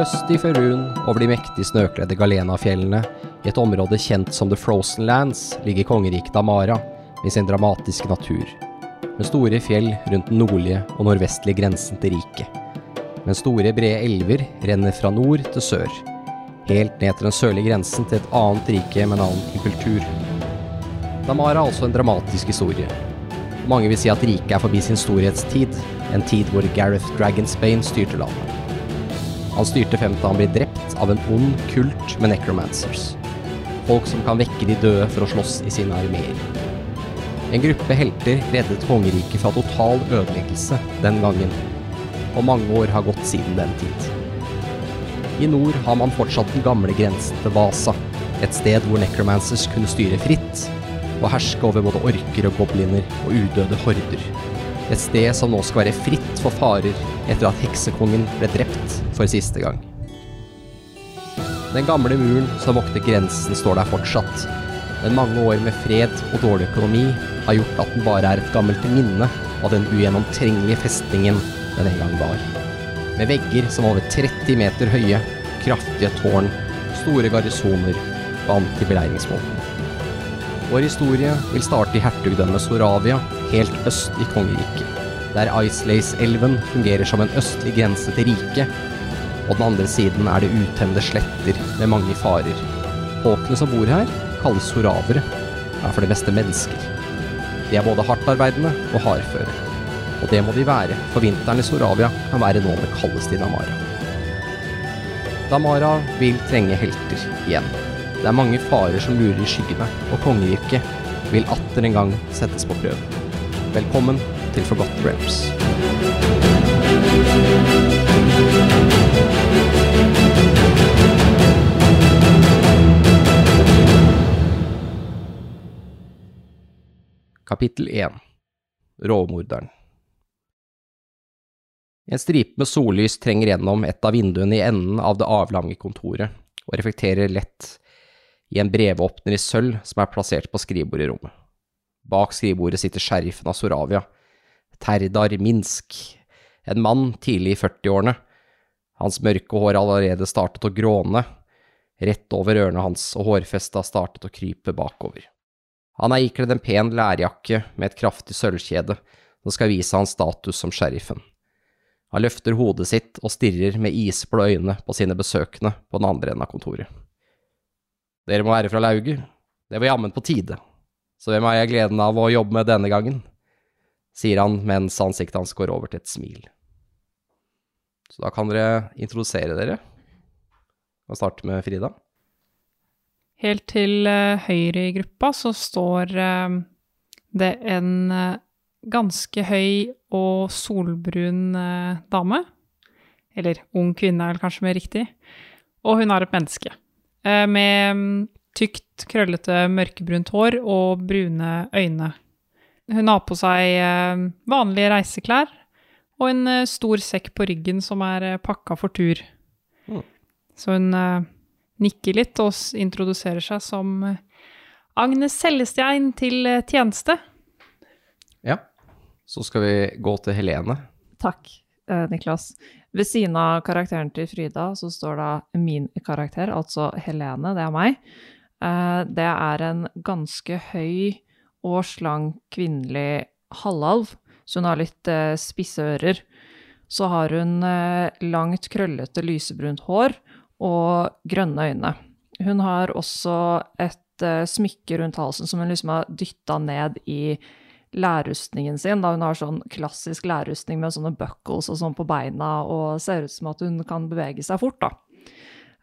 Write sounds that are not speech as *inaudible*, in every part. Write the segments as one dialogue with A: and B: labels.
A: Nordøst i Ferun, over de mektige snøkledde Galena-fjellene, i et område kjent som The Frozen Lands, ligger kongeriket Damara med sin dramatiske natur, med store fjell rundt den nordlige og nordvestlige grensen til riket. Men store, brede elver renner fra nord til sør, helt ned til den sørlige grensen til et annet rike med en annen kultur. Damara er altså en dramatisk historie. Mange vil si at riket er forbi sin storhetstid, en tid hvor Gareth Dragonsbane styrte landet. Han styrte frem til han blir drept av en ond kult med necromancers. Folk som kan vekke de døde for å slåss i sine armeer. En gruppe helter reddet kongeriket fra total ødeleggelse den gangen, og mange år har gått siden den tid. I nord har man fortsatt den gamle grensen til Vasa, et sted hvor necromancers kunne styre fritt og herske over både orker og gobliner og udøde horder. Et sted som nå skal være fritt for farer etter at heksekongen ble drept for siste gang. Den gamle muren som vokter grensen, står der fortsatt, men mange år med fred og dårlig økonomi har gjort at den bare er et gammelt minne av den ugjennomtrengelige festningen den en gang var. Med vegger som over 30 meter høye, kraftige tårn, store garrisoner og antibeleiringsmål. Vår historie vil starte i hertugdømmet Soravia, helt øst i kongeriket, der Icelace-elven fungerer som en østlig grense til riket, og den andre siden er det utemmede sletter med mange farer. Håkene som bor her, kalles horavere, er for det meste mennesker. De er både hardtarbeidende og hardføre. Og det må de være, for vinteren i Soravia kan være noe av det kaldeste i Damara. Damara vil trenge helter igjen. Det er mange farer som lurer i skyggene, og kongeriket vil atter en gang settes på prøve. Velkommen til Forgotten Realms. Kapittel 1 Rovmorderen En stripe med sollys trenger gjennom et av vinduene i enden av det avlange kontoret, og reflekterer lett i en brevåpner i sølv som er plassert på skrivebordet i rommet. Bak skrivebordet sitter sheriffen av Soravia, Terdar Minsk, en mann tidlig i 40-årene. Hans mørke hår allerede startet å gråne, rett over ørene hans, og hårfestet har startet å krype bakover. Han er ikledd en pen lærjakke med et kraftig sølvkjede som skal vise hans status som sheriffen. Han løfter hodet sitt og stirrer med isblå øyne på sine besøkende på den andre enden av kontoret. Dere må være fra lauget. Det var jammen på tide. Så hvem har jeg gleden av å jobbe med denne gangen? sier han mens ansiktet hans går over til et smil. Så da kan dere introdusere dere. Og starte med Frida.
B: Helt til uh, høyre i gruppa så står uh, det en uh, ganske høy og solbrun dame. Eller ung kvinne er vel kanskje mer riktig. Og hun har et menneske. med um, tykt, krøllete, mørkebrunt hår og brune øyne. Hun har på seg vanlige reiseklær og en stor sekk på ryggen som er pakka for tur. Mm. Så hun nikker litt og introduserer seg som Agnes Sellestein til tjeneste.
A: Ja. Så skal vi gå til Helene.
C: Takk, Niklas. Ved siden av karakteren til Frida så står da min karakter, altså Helene, det er meg. Det er en ganske høy og slank kvinnelig halvalv, så hun har litt spisse ører. Så har hun langt, krøllete, lysebrunt hår og grønne øyne. Hun har også et smykke rundt halsen som hun liksom har dytta ned i lærrustningen sin. Da hun har sånn klassisk lærrustning med sånne buckles og sånn på beina og ser ut som at hun kan bevege seg fort, da.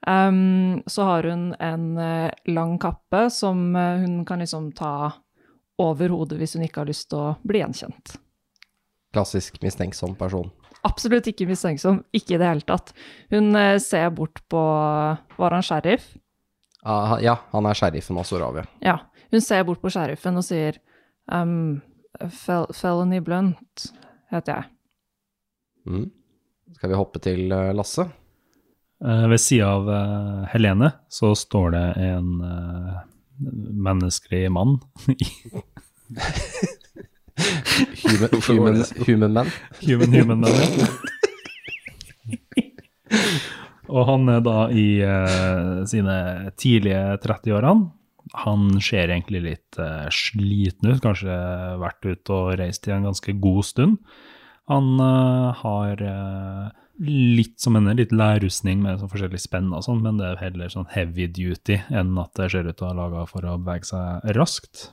C: Um, så har hun en uh, lang kappe som uh, hun kan liksom ta over hodet hvis hun ikke har lyst til å bli gjenkjent.
A: Klassisk mistenksom person
C: absolutt ikke mistenksom. Ikke i det hele tatt. Hun uh, ser bort på Var han sheriff?
A: Uh, ja, han er sheriffen av Soravia.
C: Ja. Hun ser bort på sheriffen og sier um, Fel Felony Blunt heter jeg.
A: Mm. Skal vi hoppe til Lasse?
D: Uh, ved sida av uh, Helene så står det en menneskelig mann. *laughs*
A: Human, human, human man.
D: Human human man, ja. og han er da i uh, sine tidlige 30-årene. Han ser egentlig litt uh, sliten ut, kanskje vært ute og reist i en ganske god stund. Han uh, har eh, litt som henne, litt lærrustning med sånn forskjellig spenn og sånn, men det er heller sånn heavy duty enn at det ser ut til å ha laga for å bevege seg raskt.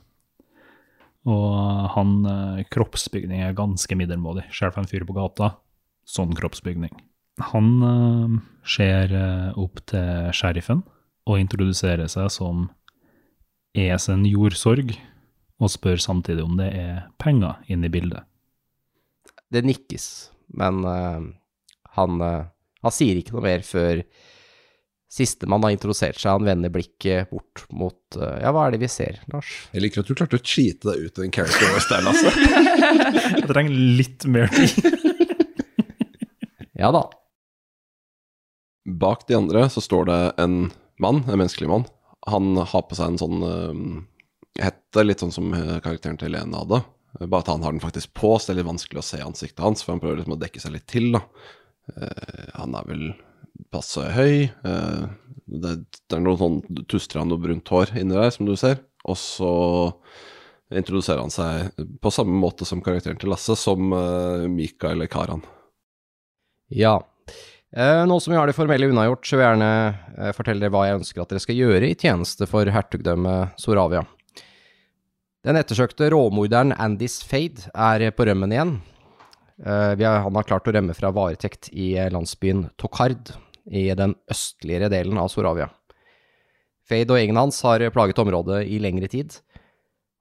D: Og han eh, kroppsbygning er ganske middelmådig. Selv for en fyr på gata, sånn kroppsbygning. Han uh, ser eh, opp til sheriffen og introduserer seg som Esen Jordsorg, og spør samtidig om det er penger inne i bildet.
A: Det nikkes, men eh, han, eh, han sier ikke noe mer før sistemann har introdusert seg. Han vender blikket bort mot eh, Ja, hva er det vi ser, Lars?
E: Jeg liker at du klarte å cheate deg ut av den character voice der, Lasse. *laughs*
D: Jeg trenger litt mer tid.
A: Ja da.
E: Bak de andre så står det en mann, en menneskelig mann. Han har på seg en sånn uh, hette, litt sånn som karakteren til Helene hadde. Bare at han har den faktisk på, så det er litt vanskelig å se ansiktet hans, for han prøver liksom å dekke seg litt til, da. Eh, han er vel passe høy. eh, det, er noe sånn tuster han noe brunt hår inni der, som du ser. Og så introduserer han seg på samme måte som karakteren til Lasse, som uh, Mika eller Karan.
A: Ja. Eh, nå som vi har det formelle unnagjort, så vil jeg gjerne eh, fortelle dere hva jeg ønsker at dere skal gjøre i tjeneste for hertugdømmet Soravia. Den ettersøkte råmorderen Andys Fade er på rømmen igjen. Eh, har, han har klart å rømme fra varetekt i eh, landsbyen Tokard, i den østligere delen av Soravia. Fade og gjengen hans har plaget området i lengre tid,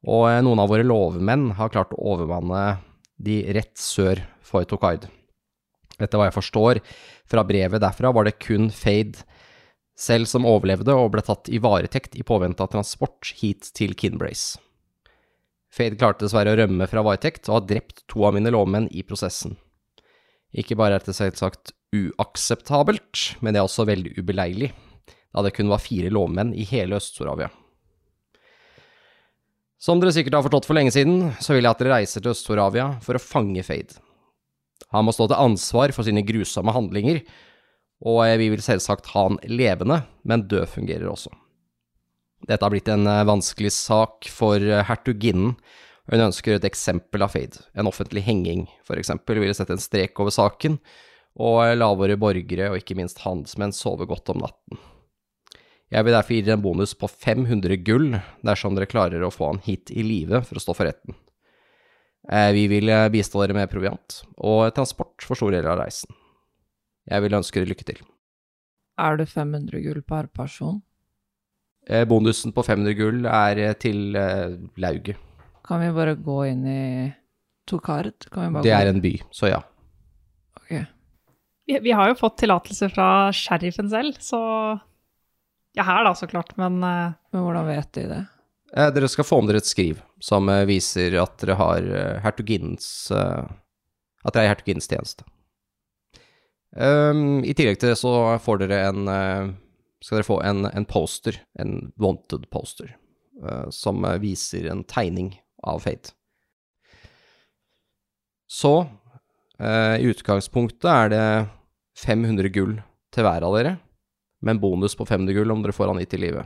A: og eh, noen av våre lovmenn har klart å overmanne de rett sør for Tokard. Etter hva jeg forstår fra brevet derfra, var det kun Fade selv som overlevde og ble tatt i varetekt i påvente av transport hit til Kinbrace. Fade klarte dessverre å rømme fra varetekt og har drept to av mine lovmenn i prosessen. Ikke bare er dette selvsagt uakseptabelt, men det er også veldig ubeleilig, da det kun var fire lovmenn i hele Øst-Soravia. Som dere sikkert har forstått for lenge siden, så vil jeg at dere reiser til Øst-Soravia for å fange Fade. Han må stå til ansvar for sine grusomme handlinger, og vi vil selvsagt ha han levende, men død fungerer også. Dette har blitt en eh, vanskelig sak for eh, hertuginnen, hun ønsker et eksempel av Fade. En offentlig henging, for eksempel, ville sette en strek over saken, og eh, la våre borgere, og ikke minst handelsmenn, sove godt om natten. Jeg vil derfor gi dere en bonus på 500 gull dersom dere klarer å få han hit i live for å stå for retten. Vi vil bistå dere med proviant og transport for store deler av reisen. Jeg vil ønske dere lykke til.
C: Er det 500 gull per person?
A: Eh, Bonusen på 500 gull er eh, til eh, lauget.
C: Kan vi bare gå inn i Tokard? Kan vi bare
A: Det er en by, så ja.
C: Ok.
B: Vi, vi har jo fått tillatelse fra sheriffen selv, så Ja, her da, så klart, men
C: Men hvordan vet de det?
A: Eh, Dere skal få med dere et skriv som viser at dere har hertuginnens At dere er i hertuginnens tjeneste. Um, I tillegg til det så får dere en Skal dere få en, en poster, en wanted poster, uh, som eh, viser en tegning av Fate. Så uh, i utgangspunktet er det 500 gull til hver av dere, med en bonus på 500 gull om dere får han hit i live.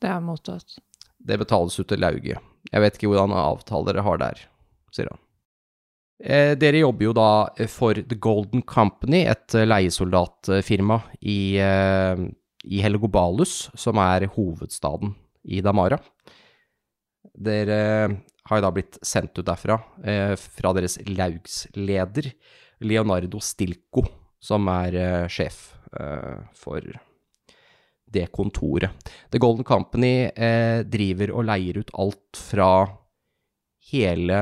C: Det er mottatt.
A: Det betales ut til lauget. Jeg vet ikke hvordan avtale dere har der, sier han. Eh, dere jobber jo da for The Golden Company, et leiesoldatfirma i, eh, i Helgobalus, som er hovedstaden i Damara. Dere har jo da blitt sendt ut derfra, eh, fra deres laugsleder, Leonardo Stilco, som er eh, sjef eh, for det kontoret. The Golden Company eh, driver og leier ut alt fra hele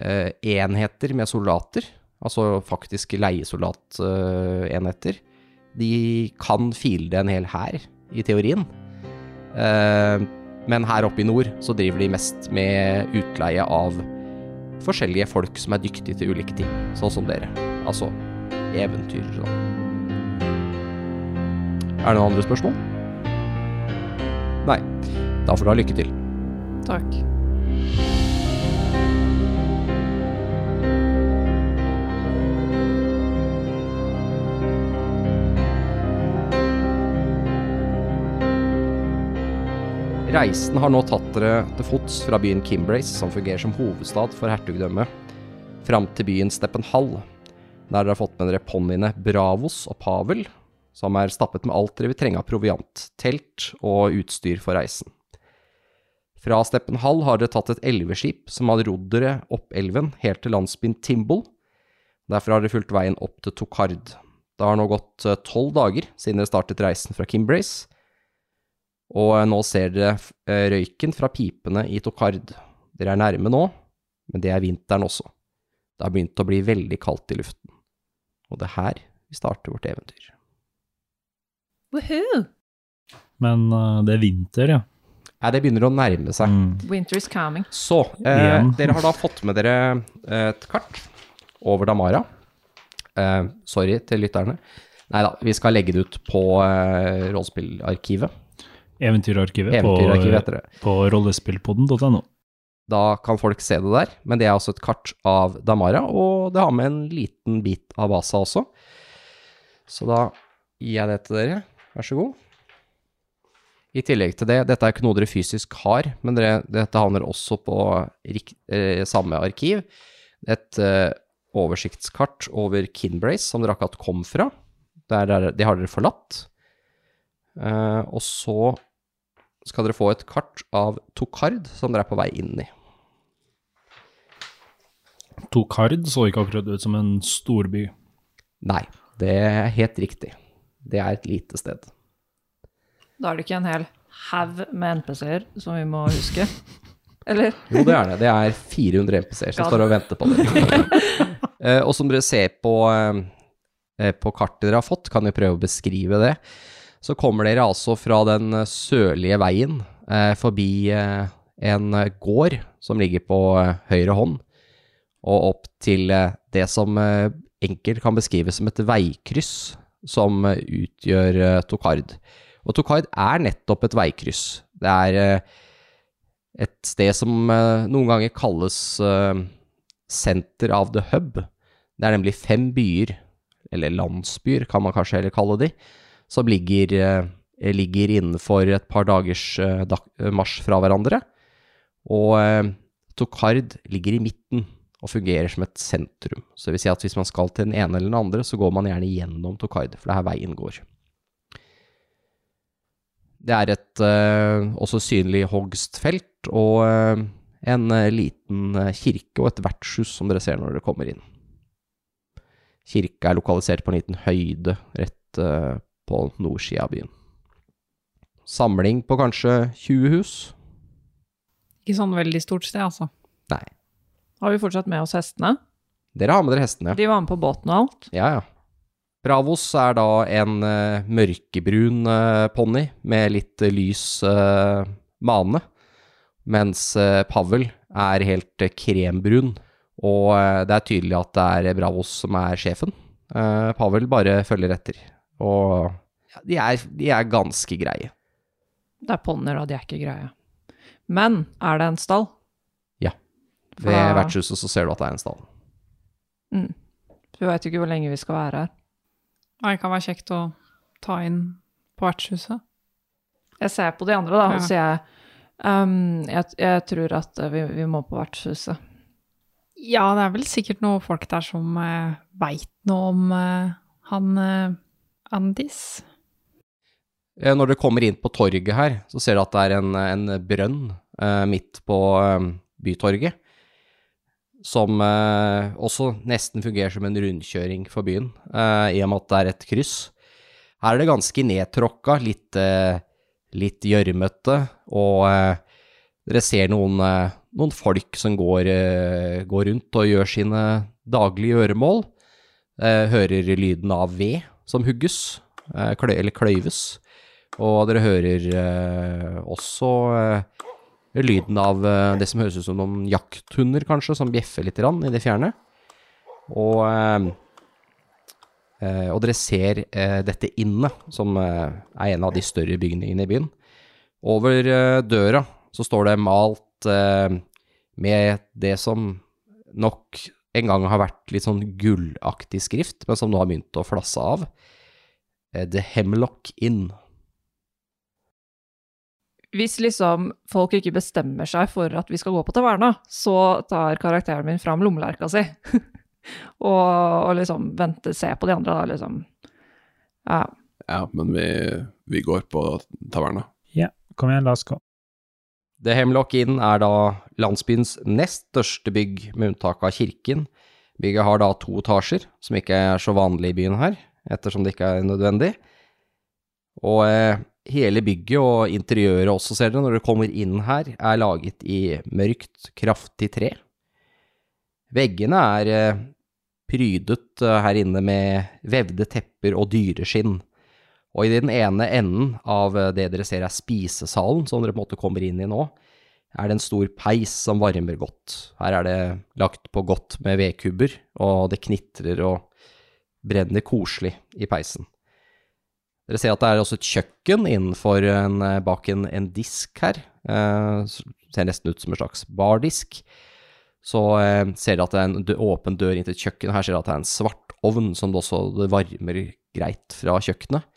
A: eh, enheter med soldater, altså faktisk leiesoldatenheter. De kan fielde en hel hær, i teorien. Eh, men her oppe i nord så driver de mest med utleie av forskjellige folk som er dyktige til ulike ting, sånn som dere. Altså eventyr og Er det noen andre spørsmål? Nei. Da får du ha lykke til.
C: Takk.
A: Reisen har nå tatt dere til fots fra byen Kimbrace, som fungerer som hovedstad for hertugdømmet, fram til byen Steppenhall, der dere har fått med dere ponniene Bravos og Pavel, som er stappet med alt dere vil trenge av proviant, telt og utstyr for reisen. Fra Steppenhall har dere tatt et elveskip som har rodd dere opp elven helt til landsbyen Timbol. Derfra har dere fulgt veien opp til Tokard. Det har nå gått eh, tolv dager siden dere startet reisen fra Kimbrace, og eh, nå ser dere eh, røyken fra pipene i Tokard. Dere er nærme nå, men det er vinteren også. Det har begynt å bli veldig kaldt i luften. Og det er her vi starter vårt eventyr.
C: Woohoo!
D: Men uh, det er vinter, ja.
A: Ja, det begynner å nærme seg.
D: Mm.
C: Winter is coming.
A: Så, eh, dere har da fått med dere et kart over Damara. Eh, sorry til lytterne. Nei da, vi skal legge det ut på eh, rollespillarkivet.
D: Eventyrarkivet,
A: Eventyrarkivet
D: på, på rollespillpodden.no.
A: Da kan folk se det der, men det er også et kart av Damara, og det har med en liten bit av Vasa også. Så da gir jeg det til dere. Vær så god. I tillegg til det, dette er ikke noe dere fysisk har, men dere, dette havner også på eh, samme arkiv. Et eh, oversiktskart over Kinbrace, som dere akkurat kom fra. Der, der, det har dere forlatt. Eh, og så skal dere få et kart av Tokard, som dere er på vei inn i.
D: Tokard så ikke akkurat ut som en storby.
A: Nei, det er helt riktig. Det er et lite sted.
C: Da er det ikke en hel haug med NPC-er som vi må huske. *laughs* Eller?
A: Jo, det er det. Det er 400 NPC-er som står og venter på dere. *laughs* Eh, og som dere ser på, eh, på kartet dere har fått, kan vi prøve å beskrive det. Så kommer dere altså fra den eh, sørlige veien eh, forbi eh, en eh, gård som ligger på eh, høyre hånd, og opp til eh, det som enkelt kan beskrives som et veikryss som utgjør Tokard. Og Tokard er nettopp et veikryss. Det er et sted som noen ganger kalles eh, av the Hub. Det er nemlig fem byer, eller landsbyer kan man kanskje heller kalle de, som ligger, eh, ligger innenfor et par dagers eh, marsj fra hverandre. Og eh, Tokard ligger i midten og fungerer som et sentrum. Så det vil si at hvis man skal til den ene eller den andre, så går man gjerne gjennom Tokard, for det er her veien går. Det er et eh, også synlig hogstfelt og eh, en eh, liten eh, kirke og et vertshus som dere ser når dere kommer inn. Kirka er lokalisert på en liten høyde rett eh, på nordsida av byen. Samling på kanskje 20 hus?
B: Ikke sånn veldig stort sted, altså.
A: Nei.
C: Har vi fortsatt med oss hestene?
A: Dere har med dere hestene.
C: De var med på båten og alt.
A: Ja, ja. Bravos er da en uh, mørkebrun uh, ponni med litt uh, lys uh, mane, mens Pavel er helt krembrun, og det er tydelig at det er Bravos som er sjefen. Pavel bare følger etter, og ja, de, er, de er ganske greie.
C: Det er ponnier, og de er ikke greie. Men er det en stall? Ja.
A: Ved
C: Da-
A: vertshuset så ser du at det er en stall.
C: Mm. Vi veit ikke hvor lenge vi skal være her.
B: Nei, Det kan være kjekt å ta inn på vertshuset.
C: Jeg ser på de andre, da, og
B: Ja.
C: sier jeg, um, jeg, jeg tror at eh, vi, vi må på vertshuset.
B: Ja, det er vel sikkert noen folk der som uh, veit noe om eh, han eh, Andis.
A: Eh, Når du kommer inn på torget her, så ser du at det er en, en brønn eh, midt på eh, bytorget, som eh, også nesten fungerer som en rundkjøring for byen, eh, i og med at det er et kryss. Her er det ganske nedtråkka, litt, eh, litt gjørmete, og dere ser noen, noen folk som går, går rundt og gjør sine daglige gjøremål. Hører lyden av ved som hugges, eh, klø eller kløyves. Og dere hører eh, også eh, lyden av eh, det som høres ut som noen jakthunder, kanskje, som bjeffer litt rann, i det fjerne. Og, eh, eh, og dere ser dette innet, som er en av de større bygningene i byen. Over døra så står det malt med det som nok en gang har vært litt sånn gullaktig skrift, men som nå har begynt å flasse av. Eh, The Hemlock Inn.
C: hvis liksom folk ikke bestemmer seg for at vi skal gå på taverna, så tar karakteren min fram lommelerka si. *laughs* og, og liksom venter, ser på de andre, da, liksom. Ja.
E: Ja, men vi, vi går på taverna.
D: Ja, kom igjen, la oss gå.
A: The Hemlock Inn er da landsbyens nest største bygg, med unntak av kirken. Bygget har da to etasjer, som ikke er så vanlig i byen her, ettersom det ikke er nødvendig. Og eh, hele bygget og interiøret også, ser dere, når dere kommer inn her, er laget i mørkt, kraftig tre. Veggene er eh, prydet eh, her inne med vevde tepper og dyreskinn. Og i den ene enden av eh, det dere ser er spisesalen, som dere på en måte kommer inn i nå, er det en stor peis som varmer godt. Her er det lagt på godt med vedkubber, og det knitrer og brenner koselig i peisen. Dere ser at det er også et kjøkken innenfor en, eh, bak en, en disk her. Eh, ser nesten ut som en slags bardisk. Så eh, ser dere at det er en åpen dør inn til et kjøkken. Her ser dere at det er en svart ovn som det også det varmer greit fra kjøkkenet.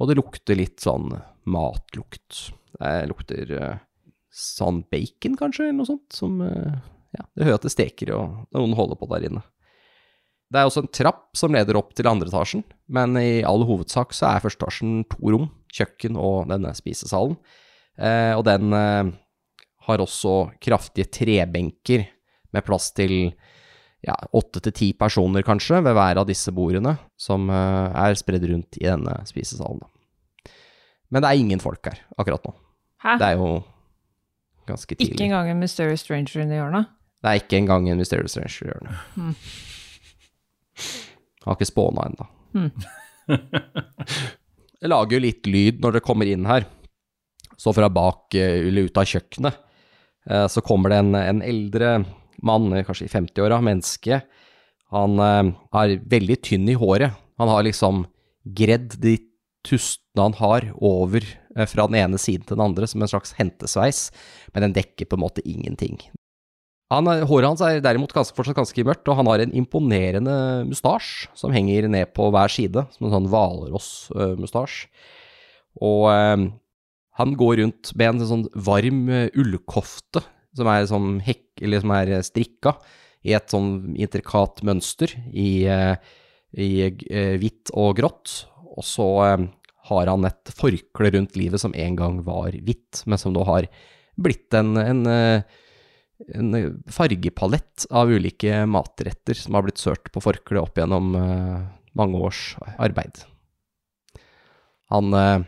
A: Og det lukter litt sånn matlukt. Det lukter eh, sånn bacon, kanskje, eller noe sånt. Som eh, Ja, det hører at det steker, og noen holder på der inne. Det er også en trapp som leder opp til andre etasjen, men i all hovedsak så er første etasjen to rom, kjøkken og denne spisesalen. Eh, og den eh, har også kraftige trebenker med plass til ja, åtte til ti personer kanskje ved hver av disse bordene, som eh, er spredd rundt i denne spisesalen. da. Men det er ingen folk her akkurat nå.
C: Hæ?
A: Det er jo ganske tidlig.
C: Ikke engang en Mysterious Stranger inni hjørnet?
A: Det er ikke engang en Mysterious Stranger i hjørnet.
C: Mm.
A: Har ikke spåna ennå.
C: Mm. *laughs*
A: Det lager jo litt lyd når dere kommer inn her. Så fra bak, eh, eller ut av kjøkkenet, eh, så kommer det en, en eldre mann, eh, kanskje i 50-åra, menneske. Han eh, er veldig tynn i håret. Han har liksom gredd de tustene han har over eh, fra den ene siden til den andre, som en slags hentesveis, men den dekker på en måte ingenting. Han, håret hans er derimot ganske, fortsatt ganske mørkt, og han har en imponerende mustasj som henger ned på hver side, som en sånn hvalrossmustasj. Og eh, han går rundt med en sånn varm eh, ullkofte som er sånn eller som er eh, strikka i et sånn intrikat mønster i, i, i hvitt og grått. Og så eh, har han et forkle rundt livet som en gang var hvitt, men som nå har blitt en, en, eh, en fargepalett av ulike matretter som har blitt sørt på forkleet opp gjennom eh, mange års arbeid. Han eh,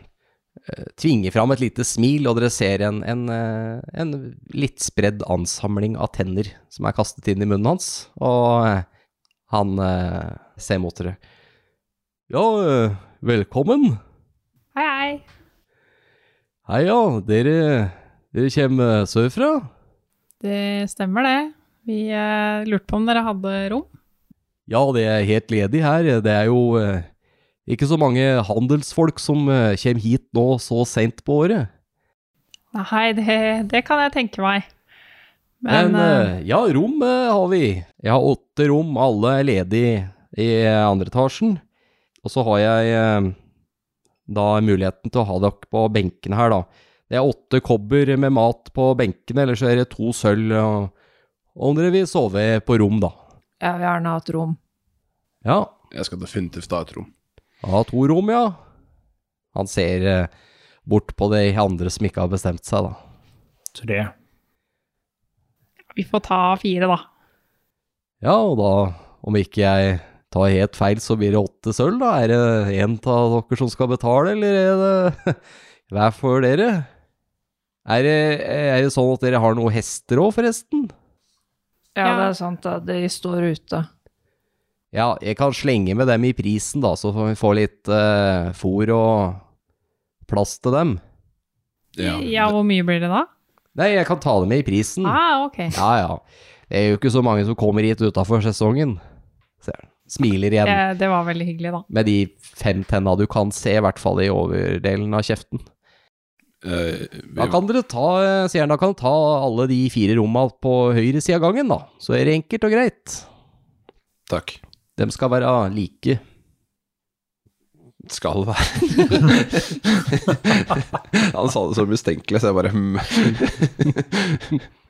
A: eh, tvinger fram et lite smil, og dere ser en, en, eh, en litt spredd ansamling av tenner som er kastet inn i munnen hans, og eh, han eh, ser mot dere. Ja, eh, velkommen.
B: Hei, hei.
A: Hei ja, dere, dere kommer sørfra?
B: Det stemmer, det. Vi eh, lurte på om dere hadde rom.
A: Ja, det er helt ledig her. Det er jo eh, ikke så mange handelsfolk som eh, kommer hit nå så sent på året.
B: Nei, det, det kan jeg tenke meg.
A: Men,
B: Men, eh,
A: eh, ja, rom eh, har vi. Jeg har åtte rom, alle er ledige i eh, andre etasjen. Og så har jeg eh, da muligheten til å ha dere på benkene her, da. Det er åtte kobber med mat på benkene, eller så er det to sølv. Og, om dere vil sove på rom, da.
C: Jeg vil gjerne ha et rom.
A: Ja,
E: Jeg skal definitivt ha et rom.
A: Ha to rom, ja. Han ser eh, bort på de andre som ikke har bestemt seg, da.
D: Tre.
B: vi får ta fire, da.
A: Ja, og da, om ikke jeg tar helt feil, så blir det åtte sølv, da. Er det en av dere som skal betale, eller er det *laughs* hver for dere? Er det, er det sånn at dere har noen hester òg, forresten?
C: Ja,
B: Ja.
C: det er sant. Da. De står ute.
A: Ja, jeg kan slenge med dem i prisen, da, så får vi få litt uh, fôr og plass til dem.
B: Ja, hvor mye blir det da?
A: Nei, jeg kan ta dem med i prisen.
B: Ah, ok.
A: Ja, ja. Det er jo ikke så mange som kommer hit utafor sesongen. Ser han. Smiler igjen.
B: Det, det var veldig hyggelig, da.
A: Med de fem tenna du kan se, i hvert fall i overdelen av kjeften.
E: Uh, vi,
A: Da kan dere ta, eh, sier han, da kan dere ta alle de fire romma på høyre side av gangen, da. Så er det enkelt og greit.
E: Takk.
A: De skal være like.
E: skal være *laughs* Han sa det så mistenkelig, så jeg bare hm. *laughs*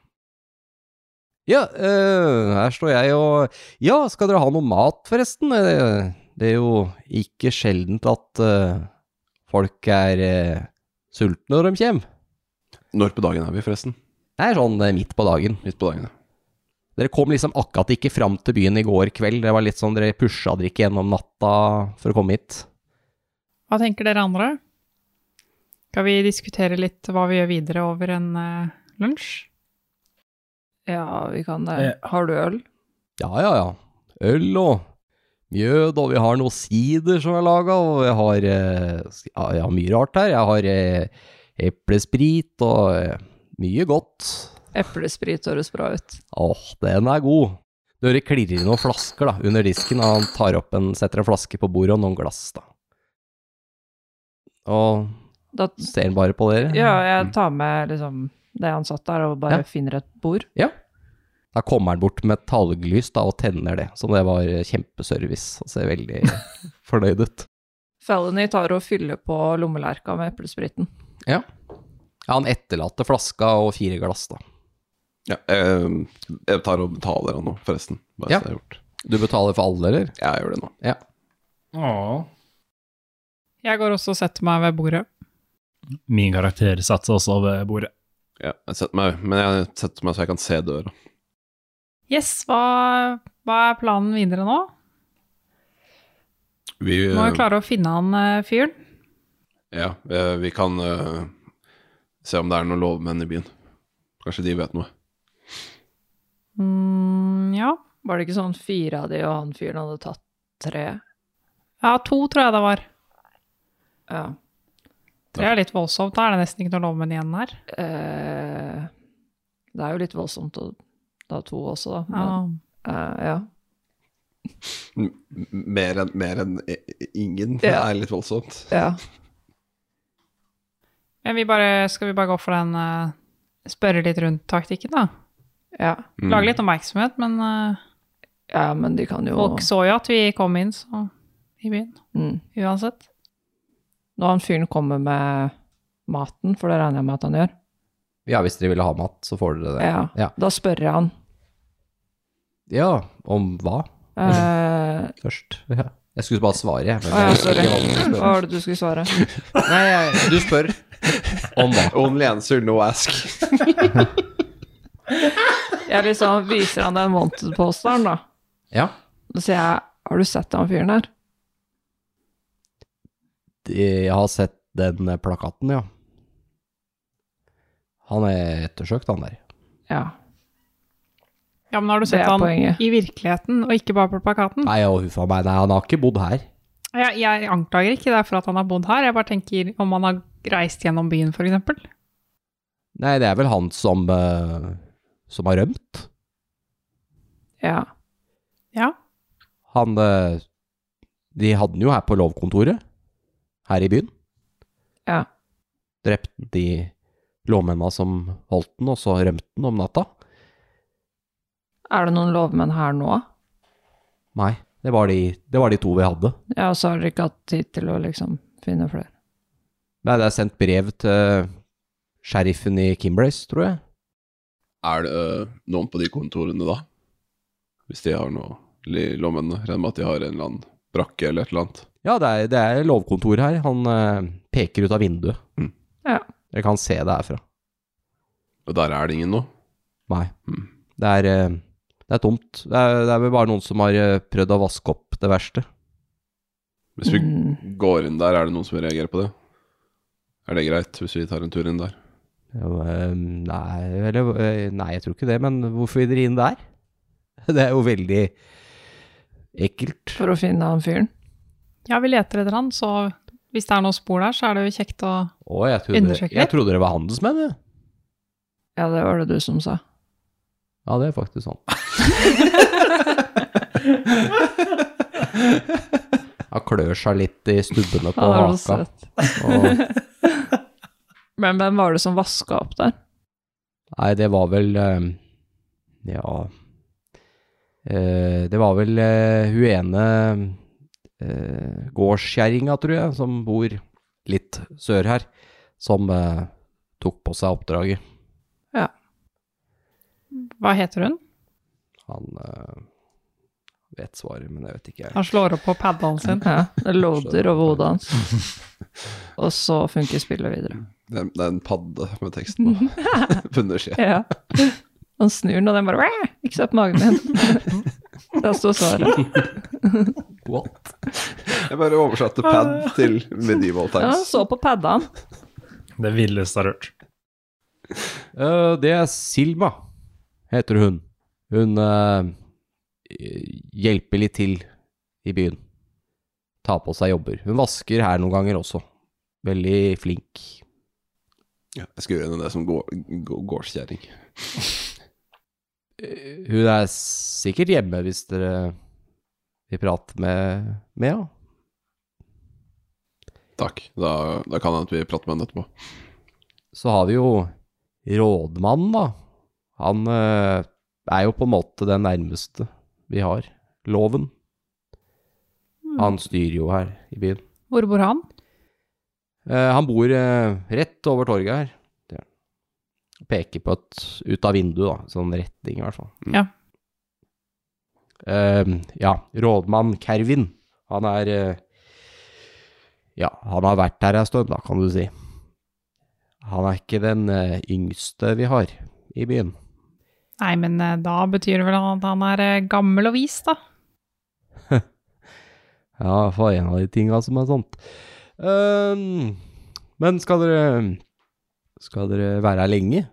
A: Ja, eh, her står jeg og Ja, skal dere ha noe mat, forresten? Eh, det er jo ikke sjeldent at eh, folk er eh, sultne når de kommer.
E: Når på dagen er vi, forresten?
A: Det er sånn midt på dagen.
E: Midt på dagen, ja.
A: Dere kom liksom akkurat ikke fram til byen i går kveld. Det var litt sånn dere pusha dere ikke gjennom natta for å komme hit.
B: Hva tenker dere andre? Skal vi diskutere litt hva vi gjør videre over en uh, lunsj?
C: Ja, vi kan det.
D: Ja.
C: Har du øl?
A: Ja, ja, ja. Øl og mjød, og vi har noe sider som er laga, og jeg har eh, ja, Jeg har mye rart her. Jeg har eh, eplesprit og eh, mye godt.
C: Eplesprit høres bra ut.
A: Åh, den er god. Du hører klirrer i noen flasker da, under disken, og han tar opp en, setter en flaske på bordet og noen glass, da. Og
C: Da,
A: ser han bare på dere.
C: ja, jeg tar med liksom det han satt der, og bare
A: Ja.
C: finner et bord. Ja.
A: Da kommer han bort med talglys da, og tenner det, så det var kjempeservice. Han ser veldig *laughs* fornøyd ut.
C: Felony tar og fyller på lommelerka med eplespriten.
A: Ja, ja han etterlater flaska og fire glass, da.
E: ja jeg, jeg tar og betaler han nå, forresten. Bare
A: Ja.
E: så det er gjort.
A: Du betaler for alle, eller?
E: Jeg gjør det nå.
A: Ja.
D: Åh.
B: Jeg går også og setter meg ved bordet.
D: Min karakter satser også ved bordet.
E: Ja, jeg setter meg, men jeg setter meg så jeg kan se døra.
B: Yes, hva, hva er planen videre nå?
E: Vi,
B: Må jo klare å finne han eh, fyren.
E: ja, eh, vi kan uh, se om det er noen lovmenn i byen. Kanskje de vet noe.
B: Mm, ja.
C: Var det ikke sånn fire av de, og han fyren hadde tatt tre?
B: ja, to tror jeg det var.
C: Ja.
B: Det er litt voldsomt. Da er det nesten ikke noe lovmenn igjen her.
C: Eh, det er jo litt voldsomt å ta to også, da.
B: Ja.
C: Men, eh, ja.
E: Mer enn mer enn ingen
C: Ja.
E: er litt voldsomt.
C: ja.
B: Men vi bare, skal vi bare gå for den uh, spørre litt rundt-taktikken, da?
C: Ja.
E: Mm.
B: Lage litt oppmerksomhet, men uh,
C: ja, men de kan jo
B: folk så jo at vi kom inn så, i byen,
C: mm.
B: uansett.
C: Når han fyren kommer med maten, for det regner jeg med at han gjør,
A: Ja, hvis dere ville ha mat, så får dere det.
C: ja.
A: Ja.
C: da spør jeg han
A: Ja, om hva
C: eh, *laughs*
A: først? Ja. Jeg skulle bare svare, jeg. men
C: Å ja, sorry. Hva var det du skulle svare?
A: Nei, jeg, *laughs* du spør om hva.
E: Only answer, no ask. *laughs*
C: Jeg liksom viser han den wanted-posteren, da.
A: Ja.
C: Da sier jeg Har du sett han fyren her?
A: Jeg har sett den plakaten, ja. Han er ettersøkt, han der.
C: Ja.
B: Ja, men har du sett han
C: poenget.
B: i virkeligheten, og ikke bare på plakaten?
A: Nei, og huffa meg, nei, han har ikke bodd her.
B: Jeg, jeg anklager ikke deg for at han har bodd her, jeg bare tenker om han har reist gjennom byen, for eksempel.
A: Nei, det er vel han som uh, som har rømt.
C: Ja.
B: Ja.
A: Han eh, De hadde den jo her på lovkontoret, her i byen.
C: Ja.
A: Drepte de lovmennene som holdt den, og så rømte den om natta.
C: Er det noen lovmenn her nå?
A: Nei, det var de, det var de to vi hadde.
C: Ja, og så har dere ikke hatt tid til å liksom finne flere.
A: Nei, det er sendt brev til sheriffen i Kimbrace, tror jeg.
E: Er det øh, noen på de kontorene da? Hvis de har noe lommene? Regner med at de har en eller annen brakke eller et eller annet.
A: Ja, det er, det er lovkontor her. Han eh, peker ut av vinduet.
E: Mm.
C: Ja.
A: Dere kan se det herfra.
E: Og der er det ingen nå?
A: Nei.
E: Mm.
A: Det er, eh, det er tomt. Det er, det er vel bare noen som har eh, prøvd å vaske opp det verste.
E: Hvis vi
C: Mm.
E: går inn der, er det noen som reagerer på det? Er det greit hvis vi tar en tur inn der?
A: Jo, eh, nei, eller, eh, nei, jeg tror ikke det, men hvorfor vil dere inn der? *laughs* Det er jo veldig ekkelt.
C: For å finne han fyren?
B: Ja, vi leter etter han, så hvis det er noen spor der, så er det jo kjekt å
A: Å, jeg trodde,
B: Undersøker
A: jeg trodde dere var handelsmenn, jeg.
C: Ja, det var det du som sa.
A: Ja, det er faktisk sånn. *laughs* Han klør seg litt i stubbene på
C: Ja, det var
A: haka.
C: søtt.
A: Og, *laughs*
C: Men hvem var det som vaska opp der?
A: nei, det var vel eh, Ja Det var vel eh, hun ene eh, gårdskjerringa, tror jeg, som bor litt sør her, som eh, tok på seg oppdraget. Ja.
B: Hva heter hun?
A: Han eh, vet svaret, men jeg vet ikke.
B: Han slår opp på padden sin.
C: Ja, det loader over hodet hans. *laughs* Og så funker spillet videre.
E: Det er, en padde med tekst på. *laughs* på undersida.
C: Ja. Han snur den, og den bare Ikke se på magen min. *laughs* Der står svaret. *laughs*
A: What?
E: Jeg bare oversatte pad til medieval
C: Ja, han så på paddene.
D: Det villeste jeg har hørt.
A: Uh, det er Silva, heter hun. Hun uh, hjelper litt til i byen. Tar på seg jobber. Hun vasker her noen ganger også. Veldig flink.
E: Ja, jeg skal gjøre henne det som går- går- gårdskjerring.
A: Eh, Hun er sikkert hjemme hvis dere vil prate med henne. Ja.
E: Takk. Da, da kan det at vi prater med henne etterpå.
A: Så har vi jo rådmannen, da. Han eh, er jo på en måte den nærmeste vi har loven. Han styrer jo her i byen.
B: Hvor bor han?
A: Eh, han bor eh, rett over torget her. Peker på et ut av vinduet, da. Sånn retning, i hvert fall.
B: Ja.
A: Uh, ja, rådmann Kervin. Han er uh, Ja, han har vært her en stund, da, kan du si. Han er ikke den uh, yngste vi har i byen.
B: Nei, men eh, da betyr det vel at han er gammel og vis, da. *laughs*
A: Ja, for en av de tinga som er sant. Ehm, men skal dere Skal dere være her lenge?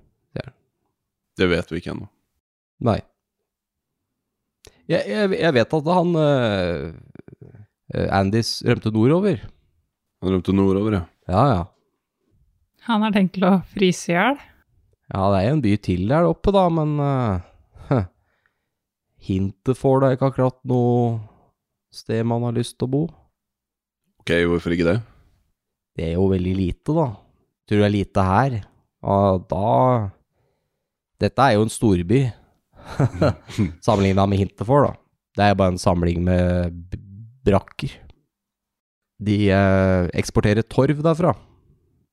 E: Det vet vi ikke ennå.
A: Nei. Jeg, jeg, jeg vet at han uh, Andys rømte nordover.
E: Han rømte nordover, ja.
A: Ja, ja.
B: Han har tenkt til å fryse i hjel.
A: Ja, det er jo en by til der oppe, da, men uh, *laughs* Hintet får da ikke akkurat noe sted man har lyst til å bo.
E: Ok, hvorfor ikke det?
A: Det er jo veldig lite, da. Tror du det er lite her? Og da Dette er jo en storby, *laughs* sammenligna med Hinterfor, da. Det er jo bare en samling med brakker. De eh, eksporterer torv derfra,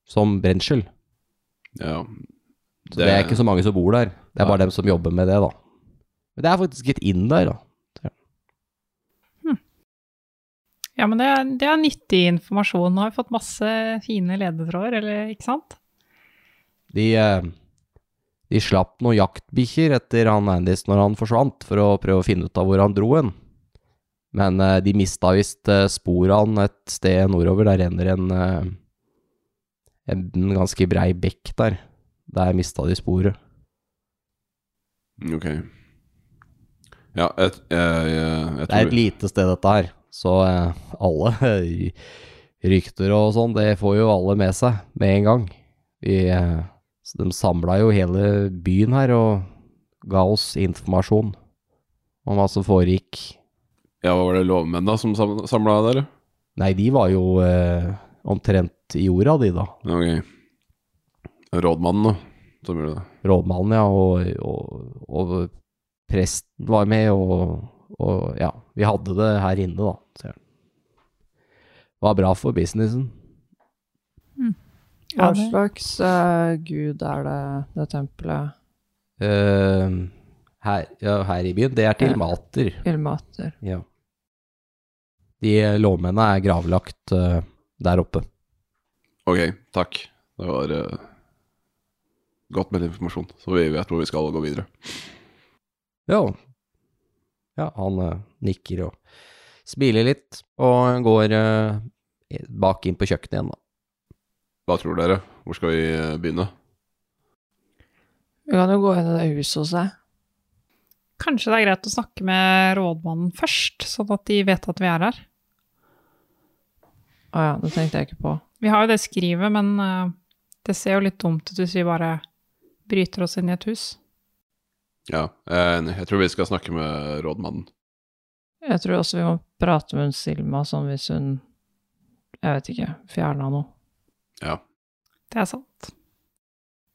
A: som brensel.
E: Ja.
A: Så det, er ikke så mange som bor der. Det er bare
E: ja.
A: dem som jobber med det, da. Men det er faktisk litt inn der, da.
B: Ja, men det er, det er nyttig informasjon. Nå har vi fått masse fine ledetråder, eller ikke sant?
A: De, eh, de slapp noen jaktbikkjer etter han Andis når han forsvant, for å prøve å finne ut av hvor han dro hen. Men eh, de mista visst sporene sporet han et sted nordover. Der renner en, eh, en ganske brei bekk der. Der mista de sporet.
E: Ok. Ja, jeg, jeg, jeg, jeg
A: Det er et lite sted, dette her. Så eh, alle *laughs* rykter og sånn, det får jo alle med seg med en gang. Vi, eh, så de samla jo hele byen her og ga oss informasjon om hva som foregikk.
E: Ja, hva var det lovmenn da som samla der?
A: Nei, de var jo eh, omtrent i jorda, de, da.
E: Ok. Rådmannen, da, som gjorde det.
A: Rådmannen, ja, og, og, og presten var med, og, og ja, vi hadde det her inne, da. sier det var bra for businessen.
C: Hva
B: Ja,
C: slags uh, gud er det, det tempelet?
A: Uh, her, ja, her i byen. Det er til
C: Ja.
A: Mater.
C: Ilmater.
A: Ja. De lovmennene er gravlagt uh, der oppe.
E: Ok, takk. Det var eh, godt med informasjon, så vi vet hvor vi skal gå videre.
A: Ja. Ja, han eh, nikker og smiler litt, og går eh, bak inn på kjøkkenet igjen, da.
E: Hva tror dere? Hvor skal vi eh, begynne?
C: Vi kan jo gå inn i det huset hos deg.
B: Kanskje det er greit å snakke med rådmannen først, sånn at de vet at vi er her.
C: Å ja, det tenkte jeg ikke på.
B: Vi har jo det skrivet, men eh, det ser jo litt dumt ut hvis vi bare bryter oss inn i et hus.
E: Ja, jeg enig. Jeg tror vi skal snakke med rådmannen.
C: Jeg tror også vi må prate med Silma sånn hvis hun Jeg vet ikke, fjerna noe.
E: Ja.
B: Det er sant.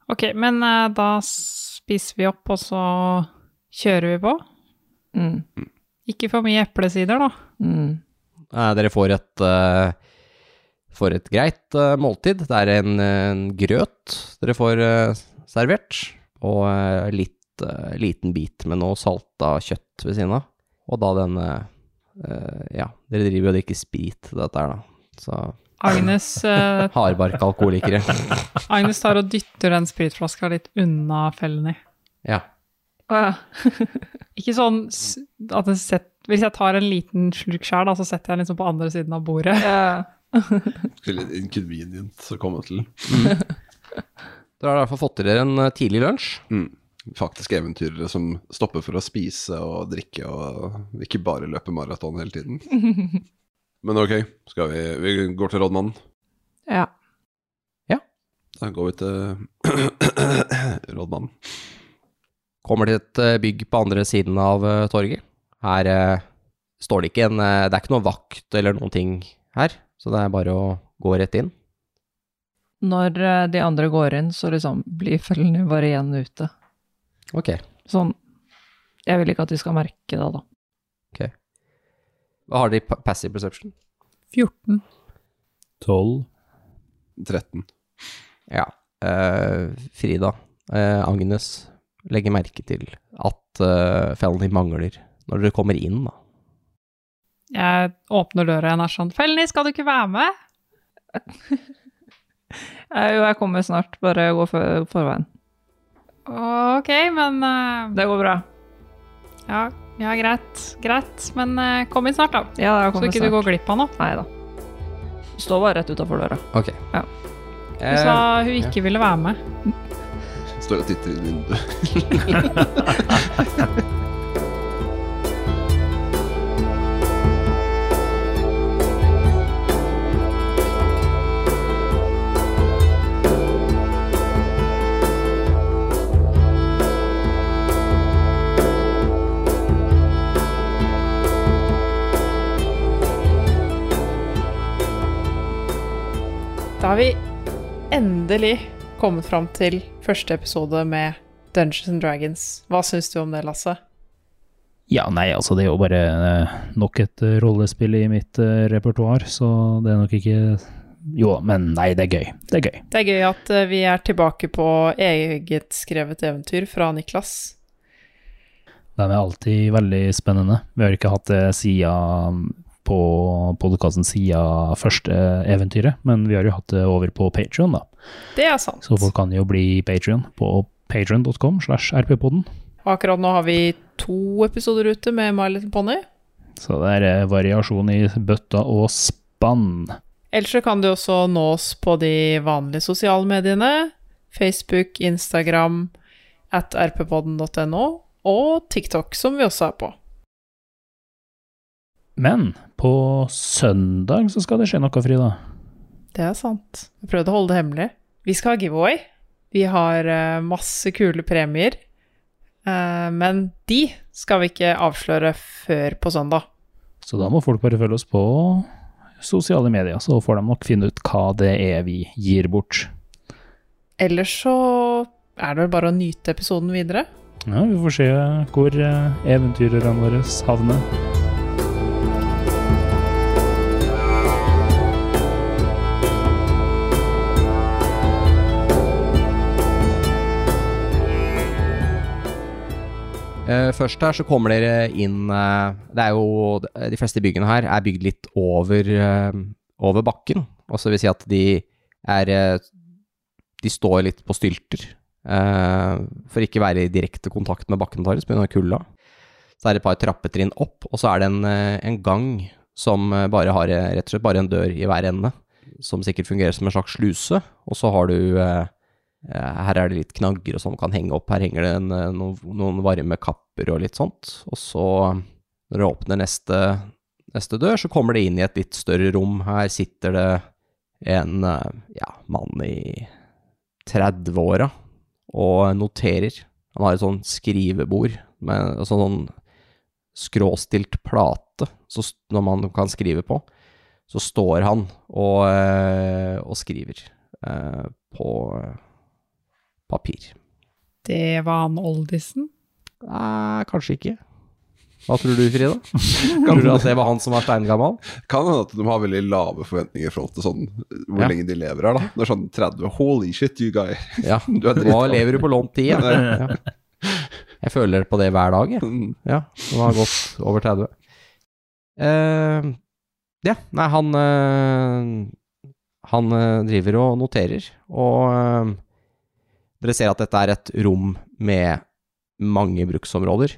B: Ok, men eh, da spiser vi opp, og så kjører vi på.
C: Mm.
B: Ikke for mye eplesider, da.
C: Mm.
A: Eh, dere får et, uh, får et greit uh, måltid. Det er en, en grøt dere får eh, servert, og eh, litt eh, liten bit med noe salta kjøtt ved siden av. Og da den eh, eh, Ja, dere driver jo og drikker sprit, dette her, da. Så
B: Agnes, *laughs* uh,
A: hardbarka alkoholikere. *laughs*
B: Agnes tar og dytter den spritflaska litt unna Felny.
A: Ja.
C: Å ja. *laughs*
B: Ikke sånn at det setter Hvis jeg tar en liten slurk sjøl, så setter jeg den liksom på andre siden av bordet.
C: ja.
E: litt inconvenient å komme til.
A: Dere har i hvert fall fått til dere en eh, tidlig lunsj.
E: Mm. Faktiske eventyrere som stopper for å spise og drikke og ikke bare løpe maraton hele tiden. *laughs* Men ok, skal vi Vi går til rådmannen.
C: ja.
E: Da går vi til *clears throat* rådmannen.
A: Kommer til et eh, bygg på andre siden av eh, torget. Her eh, står det ikke en eh, Det er ikke noe vakt eller noen ting her, så det er bare å gå rett inn.
C: Når de andre går inn, så liksom blir følgene bare igjen ute.
A: Ok.
C: Sånn Jeg vil ikke at de skal merke det, da. Ok.
A: Hva har de i pa- passive perception?
B: 14.
D: 12.
E: 13.
A: Ja. Eh, Frida, eh, Agnes, legger merke til at uh, Felny mangler når dere kommer inn, da.
B: Jeg åpner døra igjen og er sånn Felny, skal du ikke være med? *laughs*
C: Eh, jo, jeg kommer snart. Bare gå for, forveien.
B: Ok, men uh,
C: Det går bra.
B: ja, ja, greit. Greit. Men uh, kom inn snart, da.
C: Ja, jeg
B: Så
C: ikke
B: ikke du
C: snart.
B: går glipp av noe.
C: Nei da. Står bare rett utafor døra.
A: Ok.
C: Ja.
B: Hun sa hun ikke ville være med.
E: Står og titter inn i vinduet. *laughs*
B: Da har vi endelig kommet fram til første episode med Dungeons and Dragons. Hva syns du om det, Lasse?
D: Ja, nei, altså det er jo bare eh, nok et eh, rollespill i mitt eh, repertoar, så det er nok ikke Jo, men nei, det er gøy. Det er gøy.
B: Det er gøy at vi er tilbake på eget skrevet eventyr fra Niklas.
D: Den er alltid veldig spennende. Vi har ikke hatt det siden på podkasten siden første eventyret, men vi har jo hatt det over på Patrion, da.
B: Det er sant.
D: Så folk kan jo bli Patrion på patrion.com slash rppodden.
B: Akkurat nå har vi to episoder ute med My Little Pony.
D: Så det er eh, variasjon i bøtta og spann.
B: Ellers så kan du også nå oss på de vanlige sosiale mediene. Facebook, Instagram, at rppodden.no, og TikTok, som vi også er på.
D: Men på søndag så skal det skje noe, Frida.
B: Det er sant. Jeg prøvde å holde det hemmelig. Vi skal ha giveaway. Vi har eh, masse kule premier. Eh, men de skal vi ikke avsløre før på søndag.
D: Så da må folk bare følge oss på sosiale medier, så får de nok finne ut hva det er vi gir bort.
B: Ellers så er det vel bare å nyte episoden videre.
D: Ja, vi får se hvor eh, eventyrerne våre havner.
A: Først her så kommer dere inn eh, Det er jo De fleste byggene her er bygd litt over, eh, over bakken. Og så vil si at de er eh, De står litt på stylter. eh, for ikke være i direkte kontakt med bakken deres pga. kulda. Så er det et par trappetrinn opp, og så er det en, eh, en gang som eh, bare har eh, rett og slett bare en dør i hver ende. Som sikkert fungerer som en slags sluse. Og så har du eh, Eh, Her er det litt knagger og sånn kan henge opp. Her henger det en, eh, noen, noen varme kapper og litt sånt. Og så, når du åpner neste, neste dør, så kommer det inn i et litt større rom. Her sitter det en eh, ja, mann i 30-åra og noterer. Han har et sånn skrivebord med en sånn skråstilt plate så når man kan skrive på. Så står han og, eh, og skriver eh, på papir.
B: Det var han oldisen.
A: Nei, kanskje ikke. Hva tror du, Frida? *laughs* Tror du at det var han som var steingammal?
E: Kan hende at de har veldig lave forventninger i forhold til sånn hvor
A: Ja.
E: lenge de lever her, da. Det er sånn 30 Holy shit, you guy.
A: Ja. *laughs*
E: Du er
A: Nå lever du på lånt tid, ja. ja. Jeg føler på det hver dag, jeg.
E: Mm.
A: Ja, nå har gått over 30. Uh, ja, nei, han uh, Han eh, driver og noterer, og eh, dere ser at dette er et rom med mange bruksområder.